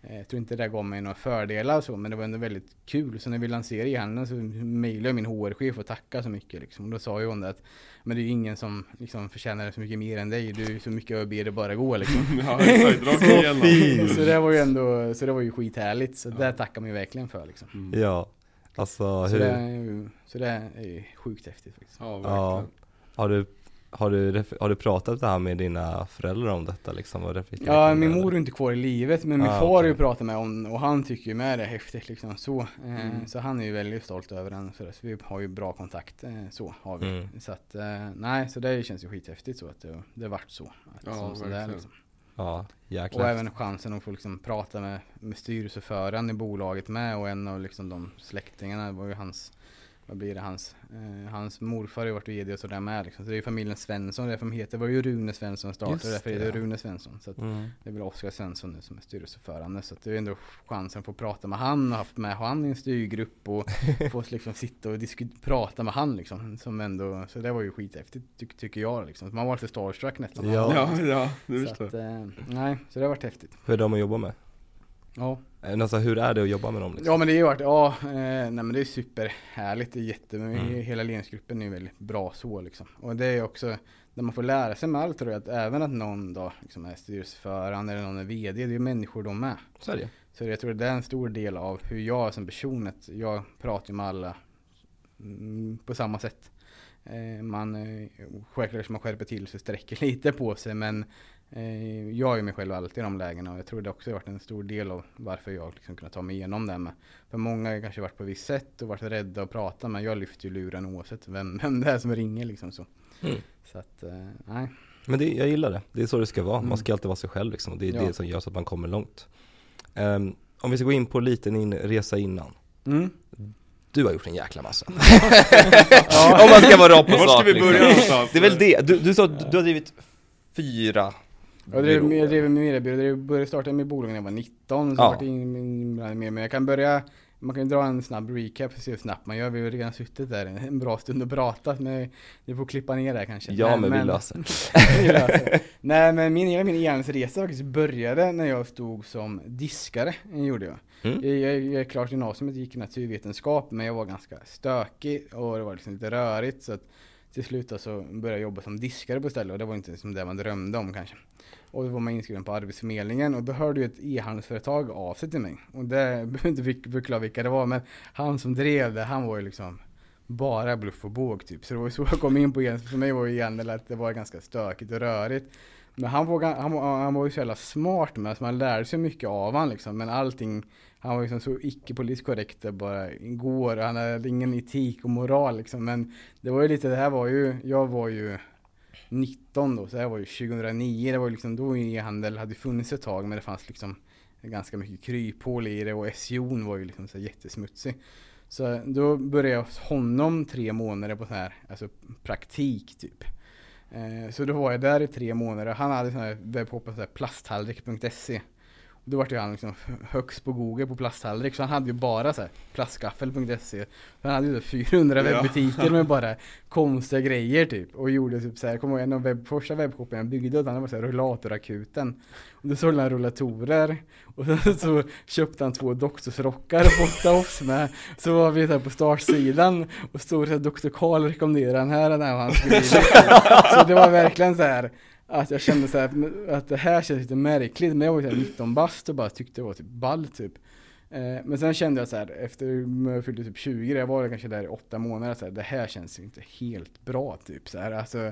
jag tror inte det gav mig några fördelar och så, men det var ändå väldigt kul. Så när vi lanserade e-handeln så mejlade jag min HR-chef och tackade så mycket liksom. Och då sa ju hon det att men det är ju ingen som liksom förtjänar så mycket mer än dig. Du är så mycket ÖB det bara går liksom.
Ja exakt, rakt igenom.
fint.
så det var ju ändå, så det var ju skithärligt. Så det tackar man ju verkligen för liksom.
Mm.
ja, alltså
Så
hur,
det, så det är ju sjukt häftigt faktiskt.
Ja
ja,
verkligen.
har du, har du, har du pratat det här med dina föräldrar om detta liksom?
Ja, min mor är inte kvar i livet men min
Ah,
far har ju
okej.
pratat med om och han tycker ju med det är häftigt liksom så. Eh,
Mm.
Så han är ju väldigt stolt över den så, så vi har ju bra kontakt eh, så har vi.
Mm.
Så att eh, nej, så det känns ju skithäftigt så att det, det vart så. Att,
Ja,
som, så där, liksom.
Ja, jäklar.
Och även chansen att få liksom prata med, med styrelseföraren i bolaget med och en av liksom de släktingarna var ju hans vad blir det, hans, eh, hans morfar har ju varit vd och sådär med liksom. Så det är ju familjen Svensson, därför de heter, det var ju Rune Svensson startade,
Just
därför
det,
är det
ja.
Rune Svensson. Så att
Mm.
det är väl Oskar Svensson nu som är styrelseförande. Så att det är ändå chansen att få prata med han och haft med han i en styrgrupp och få liksom sitta och diskut- prata med han liksom. Som ändå, så det var ju skithäftigt ty tycker jag liksom. Man var lite starstruck nästan.
Ja.
Ja, ja, det
så
förstår
att, eh, nej, så det har varit häftigt.
Hur är de att jobba med?
Ja.
Eh, Alltså, hur är det att jobba med dem? Liksom?
Ja men det har ju ja, eh, nej men det är superhärligt, det är jätte,
Mm.
hela ledningsgruppen är väldigt bra så liksom. Och det är också, när man får lära sig med allt tror jag, att även att någon då liksom är styrelseförande eller någon är VD, det är ju människor de med.
Så är det
Så jag tror det är en stor del av hur jag som person, att jag pratar ju med alla mm, på samma sätt. Eh, man, självklart man skärper till sig, sträcker lite på sig men jag är mig själv alltid i de lägena och jag tror det också har varit en stor del av varför jag liksom kunnat ta mig igenom det med. För många har kanske varit på ett visst sätt och varit rädda att prata men jag lyfter ju luren oavsett vem, vem det är som ringer liksom så.
Mm.
Så att, eh, nej.
Men det, jag gillar det, det är så det ska vara.
Mm.
Man ska alltid vara sig själv liksom. och det är
Ja.
det som gör så att man kommer långt. Ehm, om vi ska gå in på lite din resa innan.
Mm.
Du har gjort en jäkla massa. Om man ska vara rakt på sak liksom. Det är väl det, du, du sa att du har drivit fyra
Jag drev,
byråer.
jag drev en mediebyrå, jag började starta med bolag när jag var 19, så
Ja.
vart det inblandad med, men jag kan börja man kan dra en snabb recap och se hur snabbt man gör. Vi har redan suttit där en bra stund och pratat, men vi får klippa ner det kanske.
Ja
Nej,
men, vi löser
löser. Nej men min, hela min e-handelsresa faktiskt började när jag stod som diskare, gjorde jag.
Mm.
Jag, jag, jag är klart gymnasiet, gick naturvetenskap, men jag var ganska stökig och det var liksom lite rörigt. Så att till slut så började jag jobba som diskare på stället och det var inte som det man drömde om kanske. Och då var man inskriven på Arbetsförmedlingen och då hörde ju ett e-handelsföretag av sig till mig. Och det jag behöver inte förklara vilka det var men han som drev det, han var ju liksom bara bluff och båg typ. Så det var ju så jag kom in på e För mig var ju e-handel att det var ganska stökigt och rörigt. Men han var, han, han var ju så jävla smart med, så man lärde sig mycket av han liksom. Men allting, han var liksom så icke-politiskt korrekt det bara går. Han hade ingen etik och moral liksom. Men det var ju lite, det här var ju, jag var ju 19 då, så det här var ju 2009. Det var ju liksom då e-handel hade funnits ett tag, men det fanns liksom ganska mycket kryphål i det och SEO var ju liksom så jättesmutsig. Så då började jag hos honom tre månader på sån här, alltså praktik typ. Eh, så då var jag där i tre månader. Han hade sån här webbshop, på plasttallrik.se. Då var ju han liksom högst på google på plasttallrik. Så han hade ju bara så här plastskaffel.se. Så han hade ju så 400
Ja.
webbutiker med bara konstiga grejer typ. Och gjorde typ så här, kommer ihåg en av webb, första webbshoppen jag byggde åt han var så här rullatorakuten. Och då sålde han rullatorer. Och så, så köpte han två doktorsrockar och fotade oss med. Så var vi där på startsidan och stod så här, Dr. Karl rekommenderade den här, den här och han skulle Så det var verkligen så här att jag kände så här, att det här känns lite märkligt. Men jag var ju 19 bast och bara tyckte det var typ ball typ. Eh, men sen kände jag så här efter jag fyllde typ 20, jag var kanske där i åtta månader, så här, det här känns inte helt bra typ. Så här, alltså,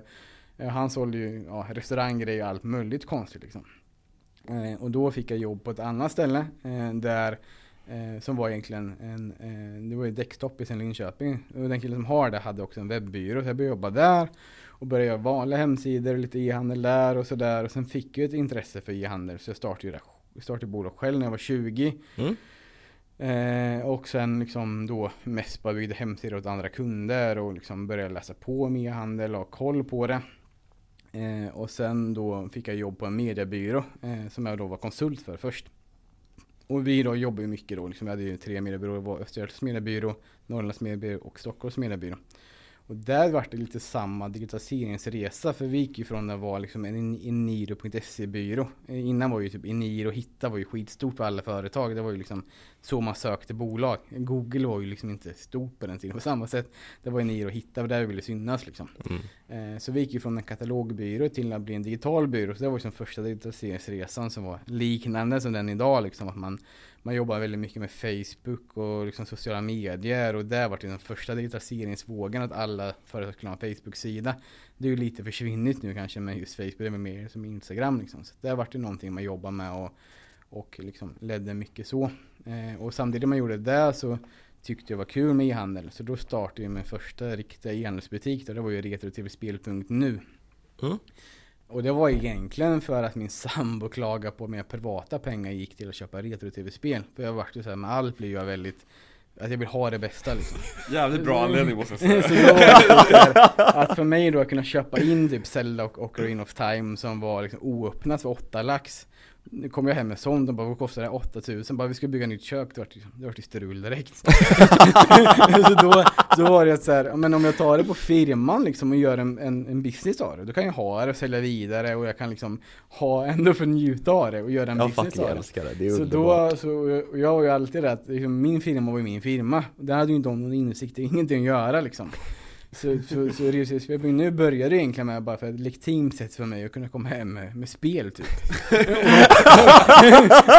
eh, han sålde ju ja, restauranggrejer och allt möjligt konstigt liksom. Eh, och då fick jag jobb på ett annat ställe där som var egentligen en, det var ju Däckstopp i Linköping. Och den killen som har det hade också en webbyrå så jag började jobba där. Och började göra vanliga hemsidor, lite e-handel där och sådär. Och sen fick jag ett intresse för e-handel så jag startade startade bolag själv när jag var 20.
Mm.
Eh, och sen liksom då mest bara byggde hemsidor åt andra kunder och liksom började läsa på om e-handel och ha koll på det. Eh, och sen då fick jag jobb på en mediebyrå eh, som jag då var konsult för först. Och vi då jobbar ju mycket då, liksom, vi hade ju tre mediebyråer, det var Östergötlands mediebyrå, Norrlands mediebyrå och Stockholms mediebyrå. Och där var det lite samma digitaliseringsresa för vi gick ju från att vara liksom en Eniro.se-byrå. Innan var ju typ Eniro Hitta var ju skitstort för alla företag. Det var ju liksom så man sökte bolag. Google var ju liksom inte stort på den tiden på samma sätt. Det var Eniro Hitta och där vi ville synas liksom.
Mm.
Eh, Så vi gick ju från en katalogbyrå till att bli en digital byrå. Så det var liksom första digitaliseringsresan som var liknande som den idag. Liksom, att man, man jobbar väldigt mycket med Facebook och liksom sociala medier och där var det den första digitaliseringsvågen att alla företag skulle ha en Facebook-sida. Det är ju lite försvinnit nu kanske med just Facebook, det är mer som Instagram liksom. Så där var det någonting man jobbar med och, och liksom ledde mycket så. Eh, och samtidigt man gjorde det så tyckte jag var kul med e-handel. Så då startade jag min första riktiga e-handelsbutik. Det var ju retrotvspel.nu. Mm. Och det var egentligen för att min sambo klagade på att mina privata pengar gick till att köpa retro-tv-spel. För jag vart ju såhär, med allt blir jag väldigt att jag vill ha det bästa liksom.
Jävligt bra anledning måste jag säga. så
det att för mig då att kunna köpa in typ Zelda och Ocarina of Time som var liksom oöppnat för 8 lax nu kom jag hem med sånt och bara vad kostar det? 8000? Bara vi ska bygga nytt kök, det vart, det ju strul direkt. så då, då var det så här, men om jag tar det på firman liksom och gör en, en, en business av det, då kan jag ha det och sälja vidare och jag kan liksom ha ändå få njuta av det och göra en
jag
business av
det. älskar det, det är
så
underbart.
då, så jag har ju alltid rätt, liksom, min firma var ju min firma. Där hade ju inte de någon insikt, ingenting att göra liksom. Så, så, så Reosespelning nu började det egentligen med bara för ett legitimt sätt för mig att kunna komma hem med, med spel typ.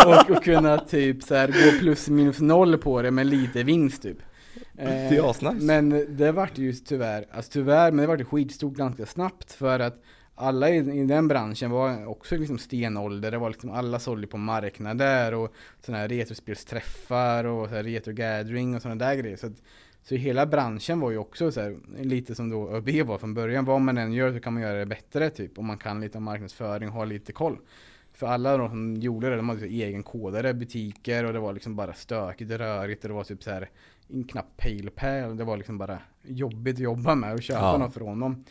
och, och, kunna typ så här, gå plus minus noll på det med lite vinst typ.
Det är eh, asnice.
Men det vart ju tyvärr, alltså tyvärr, men det vart skitstort ganska snabbt för att alla i, i, den branschen var också liksom stenålder. Det var liksom alla sålde på marknader och sådana här retrospelsträffar och så här retro gathering och sådana där grejer. Så att så hela branschen var ju också så här, lite som då ÖB var från början. Vad man än gör så kan man göra det bättre typ. Om man kan lite om marknadsföring och har lite koll. För alla de som gjorde det, de hade egen kodare, butiker och det var liksom bara stökigt, rörigt och det var typ så här knappt pale pal. Det var liksom bara jobbigt att jobba med och köpa ja. något från dem.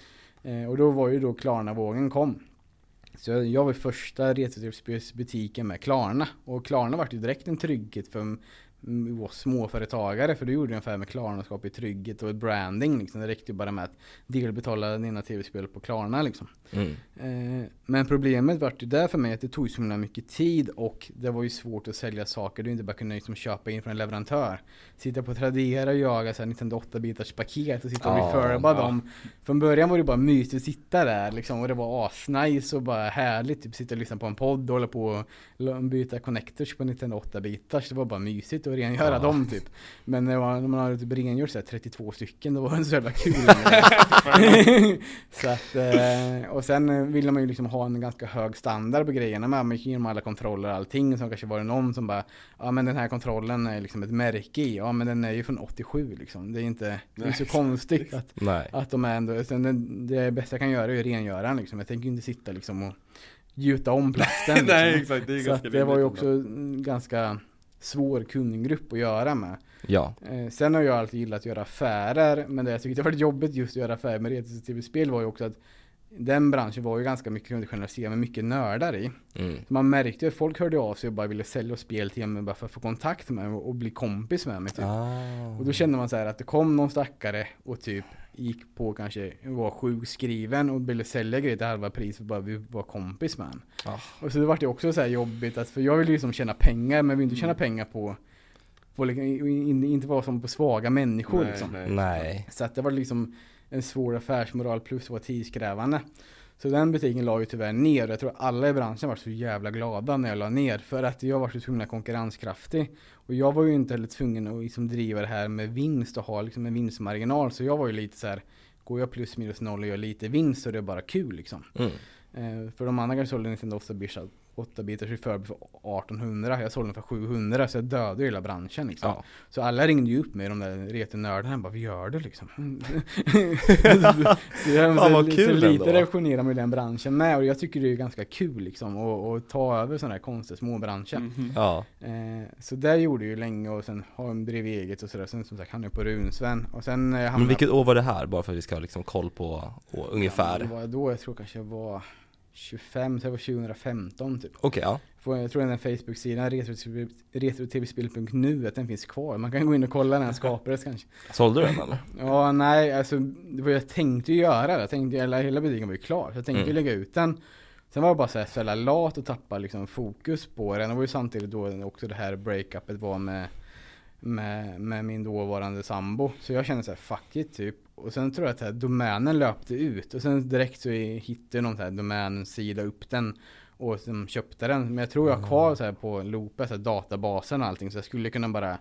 Eh, och då var ju då Klarna-vågen kom. Så jag, jag var första retrospelsbutiken med Klarna. Och Klarna var ju direkt en trygghet för småföretagare för du gjorde en affär med Klarna skapa trygghet och branding liksom. Det räckte ju bara med att delbetala dina tv-spel på Klarna liksom. Mm. Eh, men problemet var ju där för mig att det tog så himla mycket tid och det var ju svårt att sälja saker du inte bara kunde liksom köpa in från en leverantör. Sitta på Tradera och jaga såhär 98 bitars paket och sitta och refurba ja. dem. Från början var det bara mysigt att sitta där liksom och det var asnice och bara härligt. Typ sitta och lyssna på en podd och hålla på och byta connectors på 98 bitars. Det var bara mysigt att rengöra ja. dem typ. Men när man, när man hade typ rengjort såhär 32 stycken då var det så jävla kul. så att, eh, och sen ville man ju liksom ha en ganska hög standard på grejerna med. Man gick igenom alla kontroller och allting. Så kanske var det någon som bara, ja men den här kontrollen är liksom ett märke i. Ja men den är ju från 87 liksom. Det är inte, det är så konstigt att, att de är ändå, sen det, det bästa jag kan göra är ju rengöra den liksom. Jag tänker inte sitta liksom och gjuta om plasten. Liksom.
Nej exakt, det är
så ganska det var ju också ganska svår kundgrupp att göra med.
Ja.
Eh, sen har jag alltid gillat att göra affärer, men det jag tyckte var jobbigt just att göra affärer med retro-tv-spel var ju också att den branschen var ju ganska mycket, kunde generalisera, med mycket nördar i. Mm. Man märkte att folk hörde av sig och bara ville sälja spel till mig bara för att få kontakt med mig och bli kompis med mig typ. Ah. Och då kände man så här att det kom någon stackare och typ gick på kanske, var sjukskriven och ville sälja grejer till halva pris för bara vi var kompis med honom. Ah. Och så det vart det också så här jobbigt att, för jag vill ju liksom tjäna pengar men vill inte tjäna mm. pengar på på, liksom, inte vara som på svaga människor
nej,
liksom.
Nej.
Så att det var liksom en svår affärsmoral plus var tidskrävande. Så den butiken la ju tyvärr ner. Jag tror alla i branschen var så jävla glada när jag la ner. För att jag var så himla konkurrenskraftig. Och jag var ju inte heller tvungen att liksom driva det här med vinst och ha liksom en vinstmarginal. Så jag var ju lite så här, går jag plus minus noll och gör lite vinst så är det bara kul liksom. Mm. Eh, för de andra sålde Nintendo 8 bitars 8 bitars i för 1800. Jag sålde den för 700 så jag dödade hela branschen liksom. Ja. Så alla ringde ju upp mig de där retenördarna bara, vi gör det liksom. så jag, Fan, vad kul så lite revolutionerar man den branschen med och jag tycker det är ganska kul liksom att ta över sådana här konstiga småbranscher. Mm -hmm.
ja.
eh, så det gjorde jag ju länge och sen har jag bredvid eget och sådär. Sen som sagt han är på Runsven och sen
eh, Men vilket år var det här? Bara för att vi ska ha liksom koll på och, ungefär. Ja,
det var då jag tror kanske jag var 25, så det var 2015 typ.
Okej, okay, ja.
Jag tror den Facebook-sidan retro-tv-spel.nu, att den finns kvar. Man kan gå in och kolla när den skapades kanske.
Sålde du den eller?
Ja, nej, alltså det var jag tänkte göra. Jag tänkte, hela, hela butiken var ju klar. Så jag tänkte mm. lägga ut den. Sen var jag bara såhär så jävla lat och tappa liksom fokus på den. Det var ju samtidigt då också det här breakupet var med, med, med min dåvarande sambo. Så jag kände såhär, fuck it typ. Och sen tror jag att här, domänen löpte ut och sen direkt så hittade någon så här domänsida upp den. och som köpte den. Men jag tror jag har kvar så här på Loopet, så här databasen och allting så jag skulle kunna bara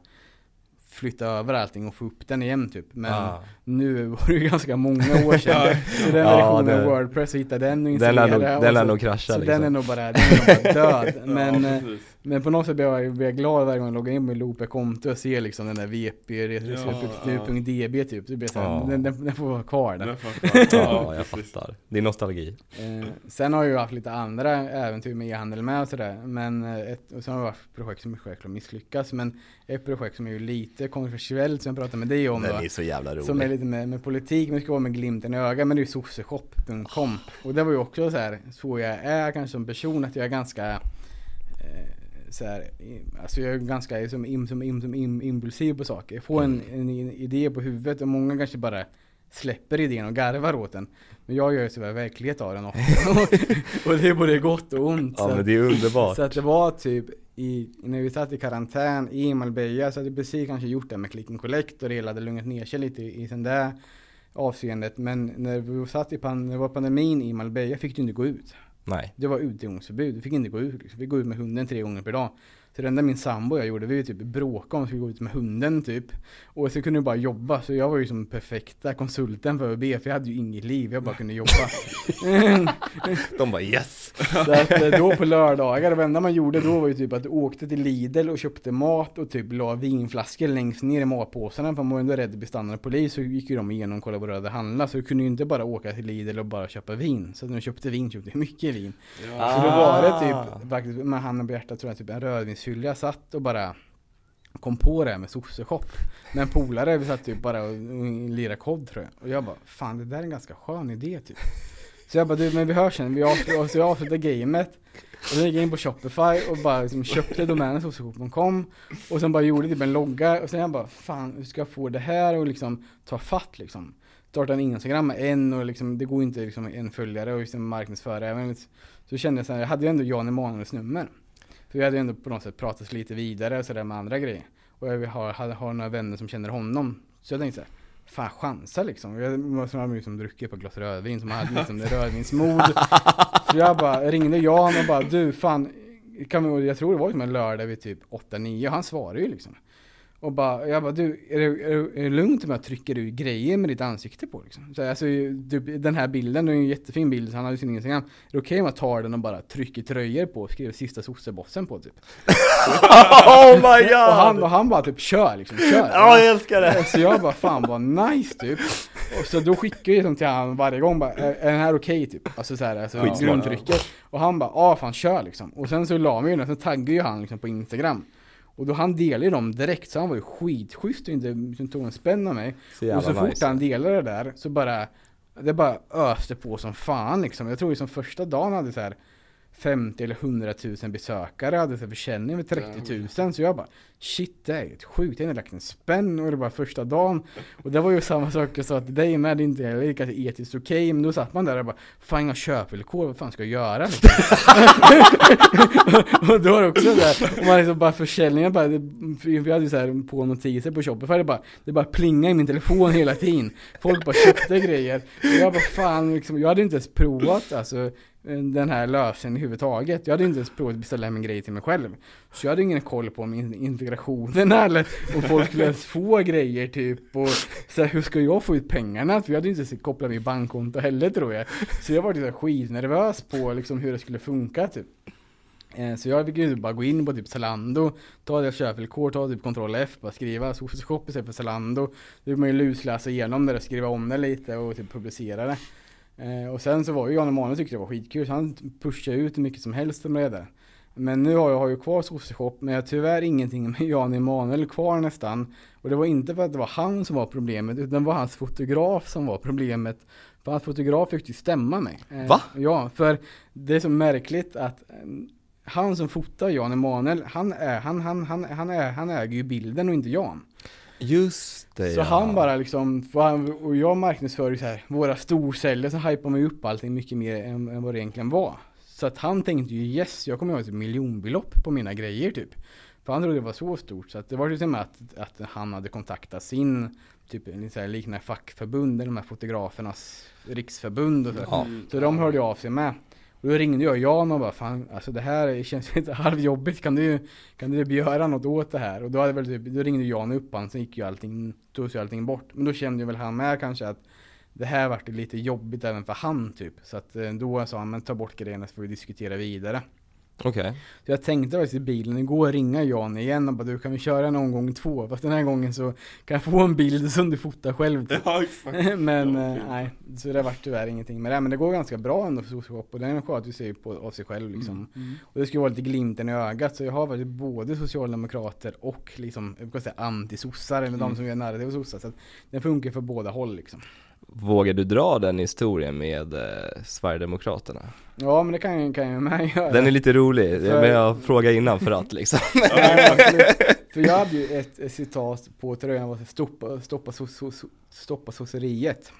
flytta över allting och få upp den igen typ. Men
Ah.
nu var det ju ganska många år sedan. så den
Ja,
versionen
det-
av Wordpress, hitta den och
Den lär nog,
installera. och
den lär
så-
nog krascha
så
liksom.
den är nog bara, den är nog bara död. Men,
ja,
eh. Men på något sätt blir jag, blir jag glad varje gång jag loggar in med Loopet-konto och ser liksom den där VP, retrospektiv.db typ. Så blir jag såhär,
Ja.
den, den, den får vara kvar den.
Den fattar.
Ja, jag fattar. Det är nostalgi.
Eh, sen har jag ju haft lite andra äventyr med e-handel med och sådär. Men eh, ett, och sen har det varit projekt som självklart misslyckas. Men ett projekt som är ju lite kontroversiellt som jag pratade med dig om
Den
då.
är så jävla rolig.
Som är lite med, med politik, men det ska vara med glimten i ögat. Men det är ju sosseshop.com. Och det var ju också så här, så jag är kanske som person, att jag är ganska eh, så här, alltså jag är ganska som, im, som, im, som im, impulsiv på saker. Jag får en, en, en idé på huvudet och många kanske bara släpper idén och garvar åt den. Men jag gör ju sådär verklighet av den ofta. och det är både gott och ont.
Ja
så
men det är underbart.
så att det var typ i, när vi satt i karantän i Marbella så hade vi precis kanske gjort det med click and collect och det hela hade lugnat ner sig lite i, i sen där avseendet. Men när vi satt i pan, när det var pandemin i Marbella fick du inte gå ut.
Nej.
Det var utegångsförbud, du fick inte gå ut. Vi fick gå ut med hunden tre gånger per dag. Så det enda min sambo och jag gjorde, vi typ bråkade om att vi skulle gå ut med hunden typ. Och så kunde vi bara jobba, så jag var ju som perfekta konsulten för ÖB, för jag hade ju inget liv, jag bara kunde jobba.
De bara yes!
Så att eh, då på lördagar, det enda man gjorde då var ju typ att du åkte till Lidl och köpte mat och typ la vinflaskor längst ner i matpåsarna för man var ändå rädd att bli stannad polis så gick ju de igenom och kollade vad du hade handlat så du kunde ju inte bara åka till Lidl och bara köpa vin. Så när du köpte vin köpte du mycket vin.
Ja.
Så då var det
Ah.
typ, faktiskt med handen på hjärtat tror jag, typ en rödvinsfylla. Jag satt och bara kom på det här med sosseshop. Med en polare, vi satt typ bara och, och lirade kod tror jag. Och jag bara, fan det där är en ganska skön idé typ. Så jag bara, du men vi hörs sen, vi avslutar, så jag avslutar gamet. Och sen gick jag in på Shopify och bara liksom köpte domänen sosseshop.com. Och sen bara gjorde typ en logga. Och sen jag bara, fan hur ska jag få det här och liksom ta fatt liksom. Starta en Instagram med en och liksom, det går inte liksom en följare och liksom marknadsföra även. Så kände jag så här, jag hade ju ändå Jan Emanuels nummer. För vi hade ju ändå på något sätt pratat lite vidare och sådär med andra grejer. Och jag har, har, har några vänner som känner honom. Så jag tänkte såhär, fan chansa liksom. Jag måste ha liksom druckit på glas rödvin som hade liksom det rödvinsmod. Så jag bara ringde Jan och bara, du fan, kan vi, jag tror det var liksom en lördag vid typ 8-9 och han svarade ju liksom. Och bara, jag bara, du, är det, är det, lugnt om jag trycker ut grejer med ditt ansikte på liksom? Så alltså, du, den här bilden, det är en jättefin bild, så han hade ju sin Instagram. Är det okej om jag tar den och bara trycker tröjor på och skriver sista sossebossen på typ?
Oh my god!
Och han, och han bara typ kör liksom, kör!
Ja jag älskar det!
Så jag bara fan vad nice typ. Och så då skickar jag till han varje gång bara, är, är den här okej typ? Alltså såhär, alltså grundtrycket. Och han bara, ja fan kör liksom. Och sen så la vi ju den, sen taggade ju han liksom på Instagram. Och då han delade ju dem direkt, så han var ju skitschysst och inte liksom, tog en spänn av mig.
Så
och så fort
nice.
han delade det där, så bara, det bara öste på som fan liksom. Jag tror liksom första dagen hade så här 50 eller 100 000 besökare, hade så försäljning med 30 000. Så jag bara, shit det är helt sjukt, jag har lagt en spänn och det var första dagen. Och det var ju samma sak jag sa till dig med, det är inte heller kanske etiskt okej, men då satt man där och bara, fan inga köpvillkor, vad fan ska jag göra? Liksom. och då var det också där, och man liksom bara försäljningen bara, det, vi hade ju så här på notiser på Shopify, det bara, det bara plingade i min telefon hela tiden. Folk bara köpte grejer. Och jag bara fan, liksom, jag hade inte ens provat alltså den här lösningen överhuvudtaget. Jag hade inte ens provat att beställa hem en grej till mig själv. Så jag hade ingen koll på om integrationen eller om folk skulle ens få grejer typ. Och så här, hur ska jag få ut pengarna? För jag hade inte ens kopplat mitt bankkonto heller tror jag. Så jag var liksom skitnervös på liksom hur det skulle funka typ. Eh, så jag fick ju bara gå in på typ Zalando, ta deras köpvillkor, ta typ Ctrl F, bara skriva shop istället för Zalando. Då vill man ju lusläsa igenom det och skriva om det lite och typ publicera det. Eh, och sen så var ju Jan Emanuel tyckte det var skitkul, så han pushade ut hur mycket som helst med det. Men nu har jag har ju kvar Sosseshop, men jag har tyvärr ingenting med Jan Emanuel kvar nästan. Och det var inte för att det var han som var problemet, utan det var hans fotograf som var problemet. För hans fotograf fick ju stämma mig. Eh,
Va?
Ja, för det är så märkligt att eh, han som fotar Jan Emanuel, han, är, han, han, han, han, är, han äger ju bilden och inte Jan.
Just
Så
ja.
han bara liksom, han- och jag marknadsför ju så här, våra storceller så hypar man ju upp allting mycket mer än, än vad det egentligen var. Så att han tänkte ju yes, jag kommer ha ett miljonbelopp på mina grejer typ. För han trodde det var så stort, så att det var ju som att, att han hade kontaktat sin, typ en så här liknande fackförbund, eller de här fotografernas riksförbund och så.
Ja.
Så de hörde av sig med. Och då ringde jag Jan och bara fan alltså det här känns lite halvjobbigt, kan du, kan du göra något åt det här? Och då, hade väl typ, då ringde Jan upp han, sen gick ju allting, togs ju allting bort. Men då kände ju väl han med kanske att det här vart lite jobbigt även för han typ. Så att eh, då sa han, men ta bort grejerna så får vi diskutera vidare.
Okej.
Så jag tänkte faktiskt i bilen igår ringa Jan igen och bara du kan vi köra en omgång två? Fast den här gången så kan jag få en bild som du fotar själv typ.
Ja, exakt.
Men
Ja,
eh, nej, så det vart tyvärr ingenting med det. Men det går ganska bra ändå för Socialshop och den sköter ju sig på, av sig själv liksom.
Mm.
Och det skulle vara lite glimten i ögat så jag har faktiskt både socialdemokrater och liksom, jag brukar säga anti-sossar eller de
Mm.
som gör narrativ sossar. Så att den funkar för båda håll liksom.
Vågar du dra den historien med eh, Sverigedemokraterna?
Ja men det kan jag, kan jag med göra.
Den är lite rolig,
För-
men jag frågar innan för att liksom
absolut. För jag hade ju ett, ett citat på tröjan, var stoppa, stoppa, so, so, stoppa sosseriet.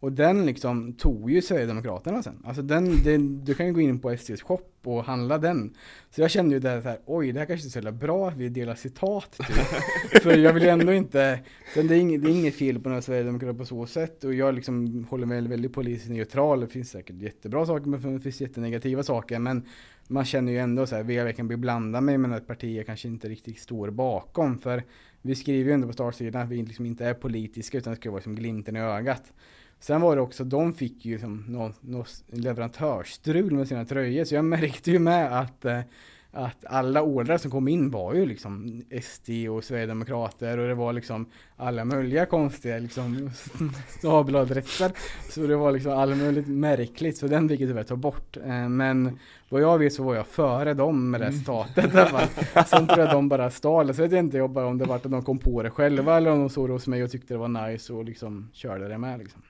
Och den liksom tog ju Sverigedemokraterna sen. Alltså den, den, du kan ju gå in på SDs shop och handla den. Så jag kände ju där så här, oj det här kanske är så bra att vi delar citat. Typ. För jag vill ju ändå inte, sen det är, inget, det är inget fel på några Sverigedemokrater på så sätt. Och jag liksom håller mig väldigt politiskt neutral. Det finns säkert jättebra saker men det finns jättenegativa saker. Men man känner ju ändå så här, vill jag verkligen beblanda mig med ett parti jag kanske inte riktigt står bakom. För vi skriver ju ändå på startsidan att vi liksom inte är politiska utan det ska vara som glimten i ögat. Sen var det också, de fick ju liksom någon, någon leverantörsstrul med sina tröjor. Så jag märkte ju med att, eh, att alla ordrar som kom in var ju liksom SD och Sverigedemokrater och det var liksom alla möjliga konstiga liksom stabeladresser. Så det var liksom alla möjligt märkligt. Så den fick jag tyvärr ta bort. Eh, Men vad jag vet så var jag före dem med det citatet fall. Sen tror jag de bara stal. Så vet jag inte jag bara om det var att de kom på det själva eller om de såg det hos mig och tyckte det var nice och liksom körde det med liksom.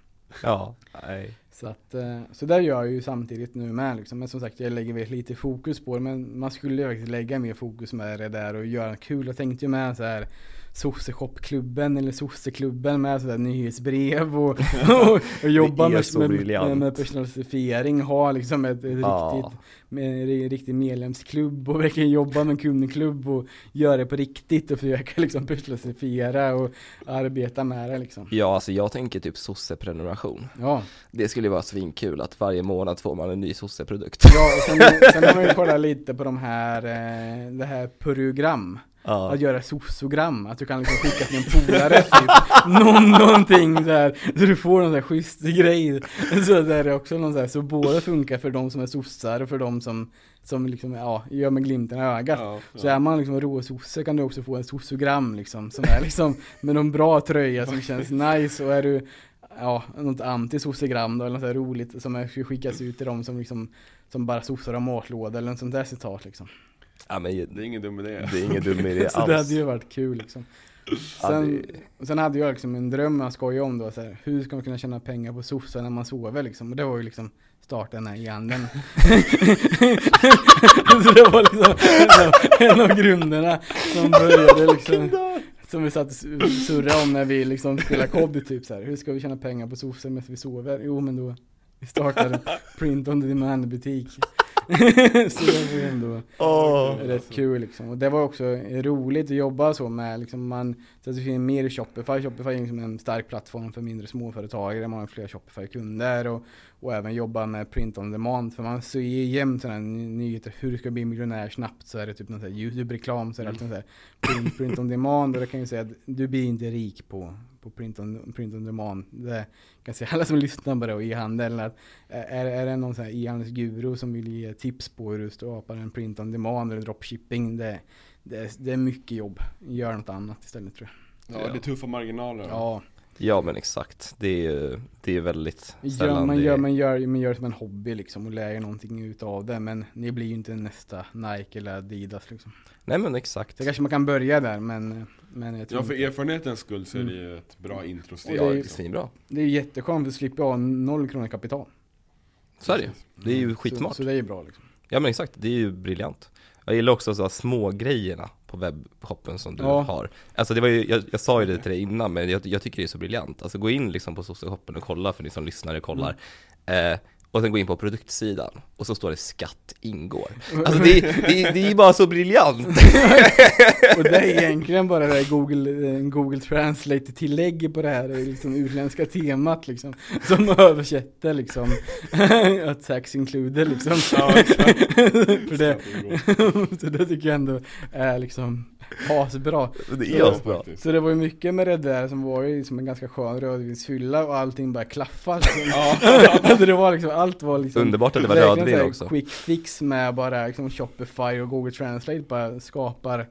Ja, nej
Så att, eh, så där gör jag ju samtidigt nu med liksom. Men som sagt jag lägger väl lite fokus på det. Men man skulle ju faktiskt lägga mer fokus med det där och göra kul. Jag tänkte ju med så här Sosseshopklubben eller Sosseklubben med sådär nyhetsbrev och, och, och jobba med, med, med personalifiering, ha liksom ett, ett
Ja.
riktigt med en riktig medlemsklubb och verkligen jobba med en kundklubb och göra det på riktigt och försöka liksom personalifiera och arbeta med det liksom.
Ja, alltså jag tänker typ sosseprenumeration
Ja,
Det skulle ju vara svinkul att varje månad får man en ny sosseprodukt
ja och sen, sen har man ju kollat lite på de här, eh, det här program.
Ja,
Att göra sossogram, att du kan liksom skicka till en polare typ. Någon, någonting där, så du får någon sån här schysst grej. Så där är också någon så här, så båda funkar för de som är sossar och för de som Som liksom, ja, gör med glimten i ögat.
Ja,
Så
ja.
är man liksom råsosse kan du också få en sossogram liksom Som är liksom med någon bra tröja som känns nice och är du Ja, något anti-sossegram då eller något så roligt som skickas ut till de som liksom Som bara sossar av matlåda eller något sånt där citat liksom
ja men
Det är ingen dum idé.
det är ingen dum idé
Så det hade
alls
ju varit kul liksom
Ja,
Sen,
det-
sen hade jag liksom en dröm jag skojade om då så här, Hur ska man kunna tjäna pengar på sossar när man sover liksom? Och det var ju liksom starta den här e-handeln Så det var liksom en av, en av grunderna som började liksom Som vi satt och surrade om när vi liksom spelade kod typ så här. Hur ska vi tjäna pengar på sossar medan vi sover? Jo men då Vi startar en print on demand butik Så det var ändå
Åh.
rätt kul liksom. Och det var också roligt att jobba så med liksom man, så att det finns mer i Shopify. Shopify är liksom en stark plattform för mindre småföretagare. Man har fler Shopify-kunder och, och även jobba med print on demand. För man ser ju jämt sådana nyheter, hur du ska bli miljonär snabbt. Så är det typ någon sån här YouTube-reklam, så är det alltid här print, print on demand. Och det kan ju säga att du blir inte rik på, på print, on, print on demand. Det kan säga alla som lyssnar på det och e-handeln att är, är det någon sån här e-handelsguru som vill ge tips på hur du skapar en print on demand eller dropshipping, det, det, är- det är mycket jobb. Gör något annat istället tror jag.
Ja, det är tuffa marginaler.
Ja,
Ja men exakt, det är ju, det är väldigt sällan
man,
det
gör, man, gör, man gör det som en hobby liksom och lär någonting utav det. Men ni blir ju inte nästa Nike eller Adidas liksom.
Nej men exakt
Så kanske man kan börja där men, men jag tror
Ja, för
inte-
erfarenhetens skull så är det ju ett bra introsteg.
Ja,
det är
är svinbra
det är jätteskönt att slippa ha noll kronor kapital.
Så är det ju. Det är ju
Så,
skitsmart
så det är ju bra liksom.
Ja men exakt, det är ju briljant Jag gillar också så här små grejerna på webbshoppen som du
Ja.
har Alltså det var ju, jag, jag sa ju det till dig innan men jag, jag tycker det är så briljant Alltså gå in liksom på socialshoppen och kolla för ni som lyssnare kollar
Mm.
eh, och sen gå in på produktsidan och så står det skatt ingår. Alltså det, det, det är bara så briljant!
och det är egentligen bara det här Google, eh, Google Translate-tillägg på det här liksom utländska temat liksom. Som översätter liksom att tax included liksom.
Ja,
För det, så det tycker jag ändå är liksom asbra.
Det
Så-
är asbra.
Så det var ju mycket med det där som var ju som en ganska skön rödvinsfylla och allting bara klaffade. Liksom. alltså det var liksom, allt var liksom
Underbart att det var rödvin också.
Quick fix med bara liksom Shopify och Google Translate bara skapar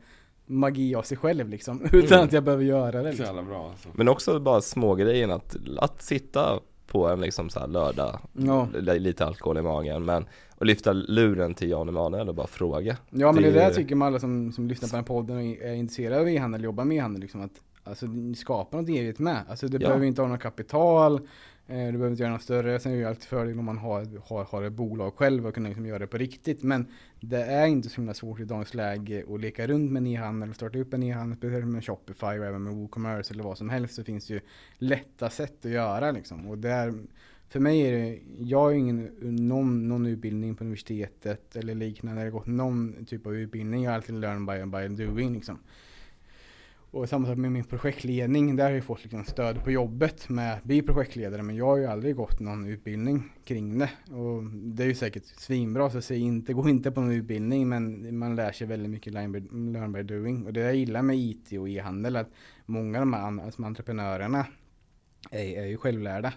magi av sig själv liksom. Utan
Mm.
att jag behöver göra det liksom.
jävla bra alltså.
Men också bara smågrejen att, att sitta på en liksom så här lördag,
Ja.
li- lite alkohol i magen men och lyfta luren till Jan Emanuel och bara fråga.
Ja men det,
Det
är det jag tycker med alla som, som lyssnar på den podden och är intresserade av e-handel, jobbar med e-handel liksom att Alltså skapa något eget med. Alltså det
Ja.
behöver inte ha något kapital, Eh, du behöver inte göra något större. Sen är det ju alltid fördel om man har, har, har ett bolag själv och kunna liksom göra det på riktigt. Men det är inte så himla svårt i dagens läge att leka runt med en e-handel, starta upp en e-handel, speciellt med Shopify och även med WooCommerce eller vad som helst så finns det ju lätta sätt att göra liksom. Och där, för mig är det, jag har ju ingen, någon, någon utbildning på universitetet eller liknande, eller gått någon typ av utbildning, jag har alltid learn by, by doing liksom. Och samma sak med min projektledning, där har jag fått liksom stöd på jobbet med att bli projektledare, men jag har ju aldrig gått någon utbildning kring det. Och det är ju säkert svinbra, så säg inte, gå inte på någon utbildning, men man lär sig väldigt mycket learn by, doing. Och det jag gillar med IT och e-handel, att många av de här alltså entreprenörerna är, är ju självlärda.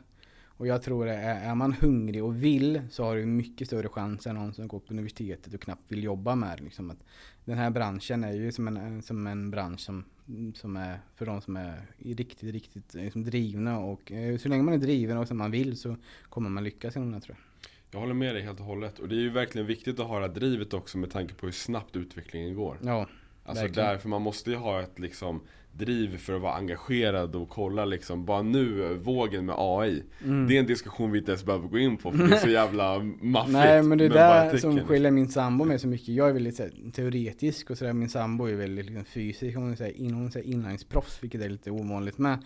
Och jag tror att är, är man hungrig och vill så har du mycket större chans än någon som går på universitetet och knappt vill jobba med det. Liksom att den här branschen är ju som en, som en bransch som, som är för de som är riktigt, riktigt liksom drivna och eh, så länge man är driven och som man vill så kommer man lyckas inom det tror jag.
Jag håller med dig helt och hållet. Och det är ju verkligen viktigt att ha det här drivet också med tanke på hur snabbt utvecklingen går.
Ja,
Alltså
verkligen.
därför man måste ju ha ett liksom driv för att vara engagerad och kolla liksom bara nu vågen med AI.
Mm.
Det är en diskussion vi inte ens behöver gå in på för det är så jävla maffigt.
Nej men det är där som skiljer min sambo med så mycket. Jag är väldigt så här, teoretisk och sådär. Min sambo är väldigt liksom, fysisk. Hon är, så här, in, hon är så här, inlärningsproffs vilket är lite ovanligt med.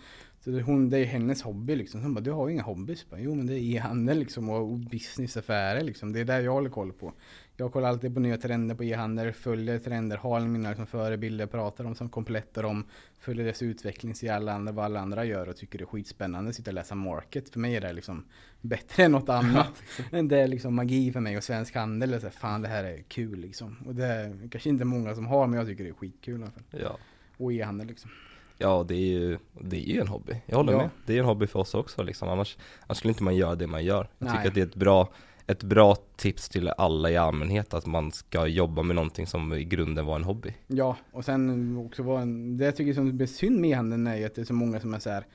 Så hon, det är hennes hobby liksom. Så hon bara, du har ju inga hobbys. Bara, jo men det är e-handel liksom och businessaffärer liksom. Det är där jag håller koll på. Jag kollar alltid på nya trender på e-handel, följer trender, har mina liksom, förebilder, pratar om som komplettar dem, följer deras utveckling, ser alla andra, vad alla andra gör och tycker det är skitspännande, sitta och läsa market. För mig är det liksom bättre än något annat. Det är liksom magi för mig och svensk handel. Är så här, fan det här är kul liksom. Och det är kanske inte många som har men jag tycker det är skitkul i alla fall.
Ja.
Och e-handel liksom.
Ja det är ju, det är ju en hobby, jag håller
Ja.
med. Det är en hobby för oss också liksom, annars, annars skulle inte man göra det man gör. Jag
Nej.
tycker att det är ett bra, ett bra tips till alla i allmänhet att man ska jobba med någonting som i grunden var en hobby.
Ja, och sen också var en, det jag tycker som är synd med e-handeln är ju att det är så många som är så här.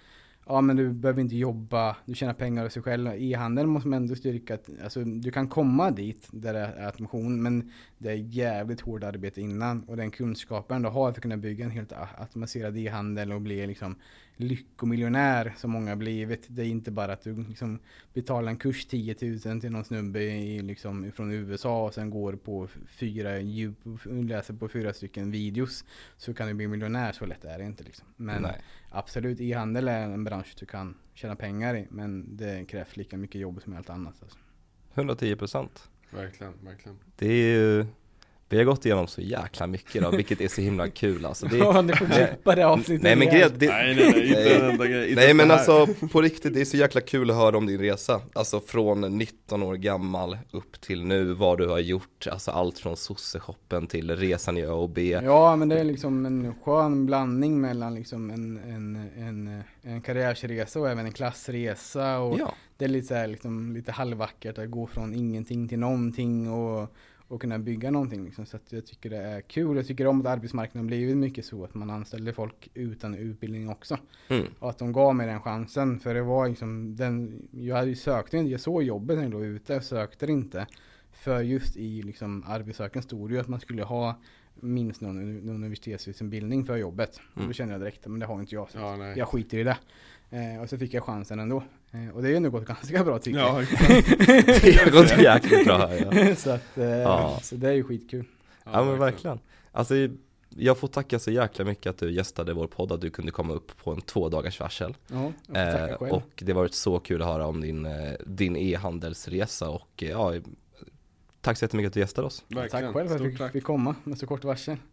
Ja men du behöver inte jobba, du tjänar pengar av sig själv. E-handeln måste man ändå styrka att, alltså du kan komma dit där det är automation men det är jävligt hårt arbete innan och den kunskapen du har för att kunna bygga en helt automatiserad e-handel och bli liksom lyckomiljonär som många har blivit. Det är inte bara att du liksom betalar en kurs 10 000 till någon snubbe i, liksom, från USA och sen går på fyra, djup, läser på fyra stycken videos så kan du bli miljonär. Så lätt är det inte liksom. Men
Nej.
absolut, e-handel är en bransch du kan tjäna pengar i men det krävs lika mycket jobb som allt annat. Alltså.
110 procent.
Verkligen, verkligen.
Det är ju, vi har gått igenom så jäkla mycket då, vilket är så himla kul alltså. Det,
Ja, ni får klippa det avsnittet
nej men grejen, det,
Nej nej nej, inte en enda grej. Inte
Nej men
det
alltså på riktigt, det är så jäkla kul att höra om din resa. Alltså från 19 år gammal upp till nu, vad du har gjort. Alltså allt från sosseshoppen till resan i ÖoB.
Ja, men det är liksom en skön blandning mellan liksom en, en, en, en karriärsresa och även en klassresa. Och
Ja,
Det är lite, så här, liksom, lite halvvackert att gå från ingenting till någonting och, och kunna bygga någonting. Liksom. Så att jag tycker det är kul. Jag tycker om att arbetsmarknaden blivit mycket så att man anställer folk utan utbildning också.
mm.
Och att de gav mig den chansen. För det var liksom den, jag hade ju sökt inte, jag såg jobbet när jag låg ute, jag sökte det inte. För just i liksom arbetssökan stod det ju att man skulle ha minst någon, någon universitetsutbildning för jobbet. Och
Mm.
då kände jag direkt, men det har inte jag. Så
Ja,
jag skiter i det. Eh, och så fick jag chansen ändå. Eh, och det har ju ändå gått ganska bra tycker
Ja,
det har gått jäkligt bra här ja.
jag. så, att, eh,
Ja.
så det är ju skitkul.
Ja men verkligen. Alltså jag får tacka så jäkla mycket att du gästade vår podd, att du kunde komma upp på en två dagars varsel.
Ja, jag
Eh, och det har varit så kul att höra om din, eh, din e-handelsresa och eh, ja, tack så jättemycket att du gästade oss.
Verkligen.
Tack själv för att jag fick, fick komma med så kort varsel.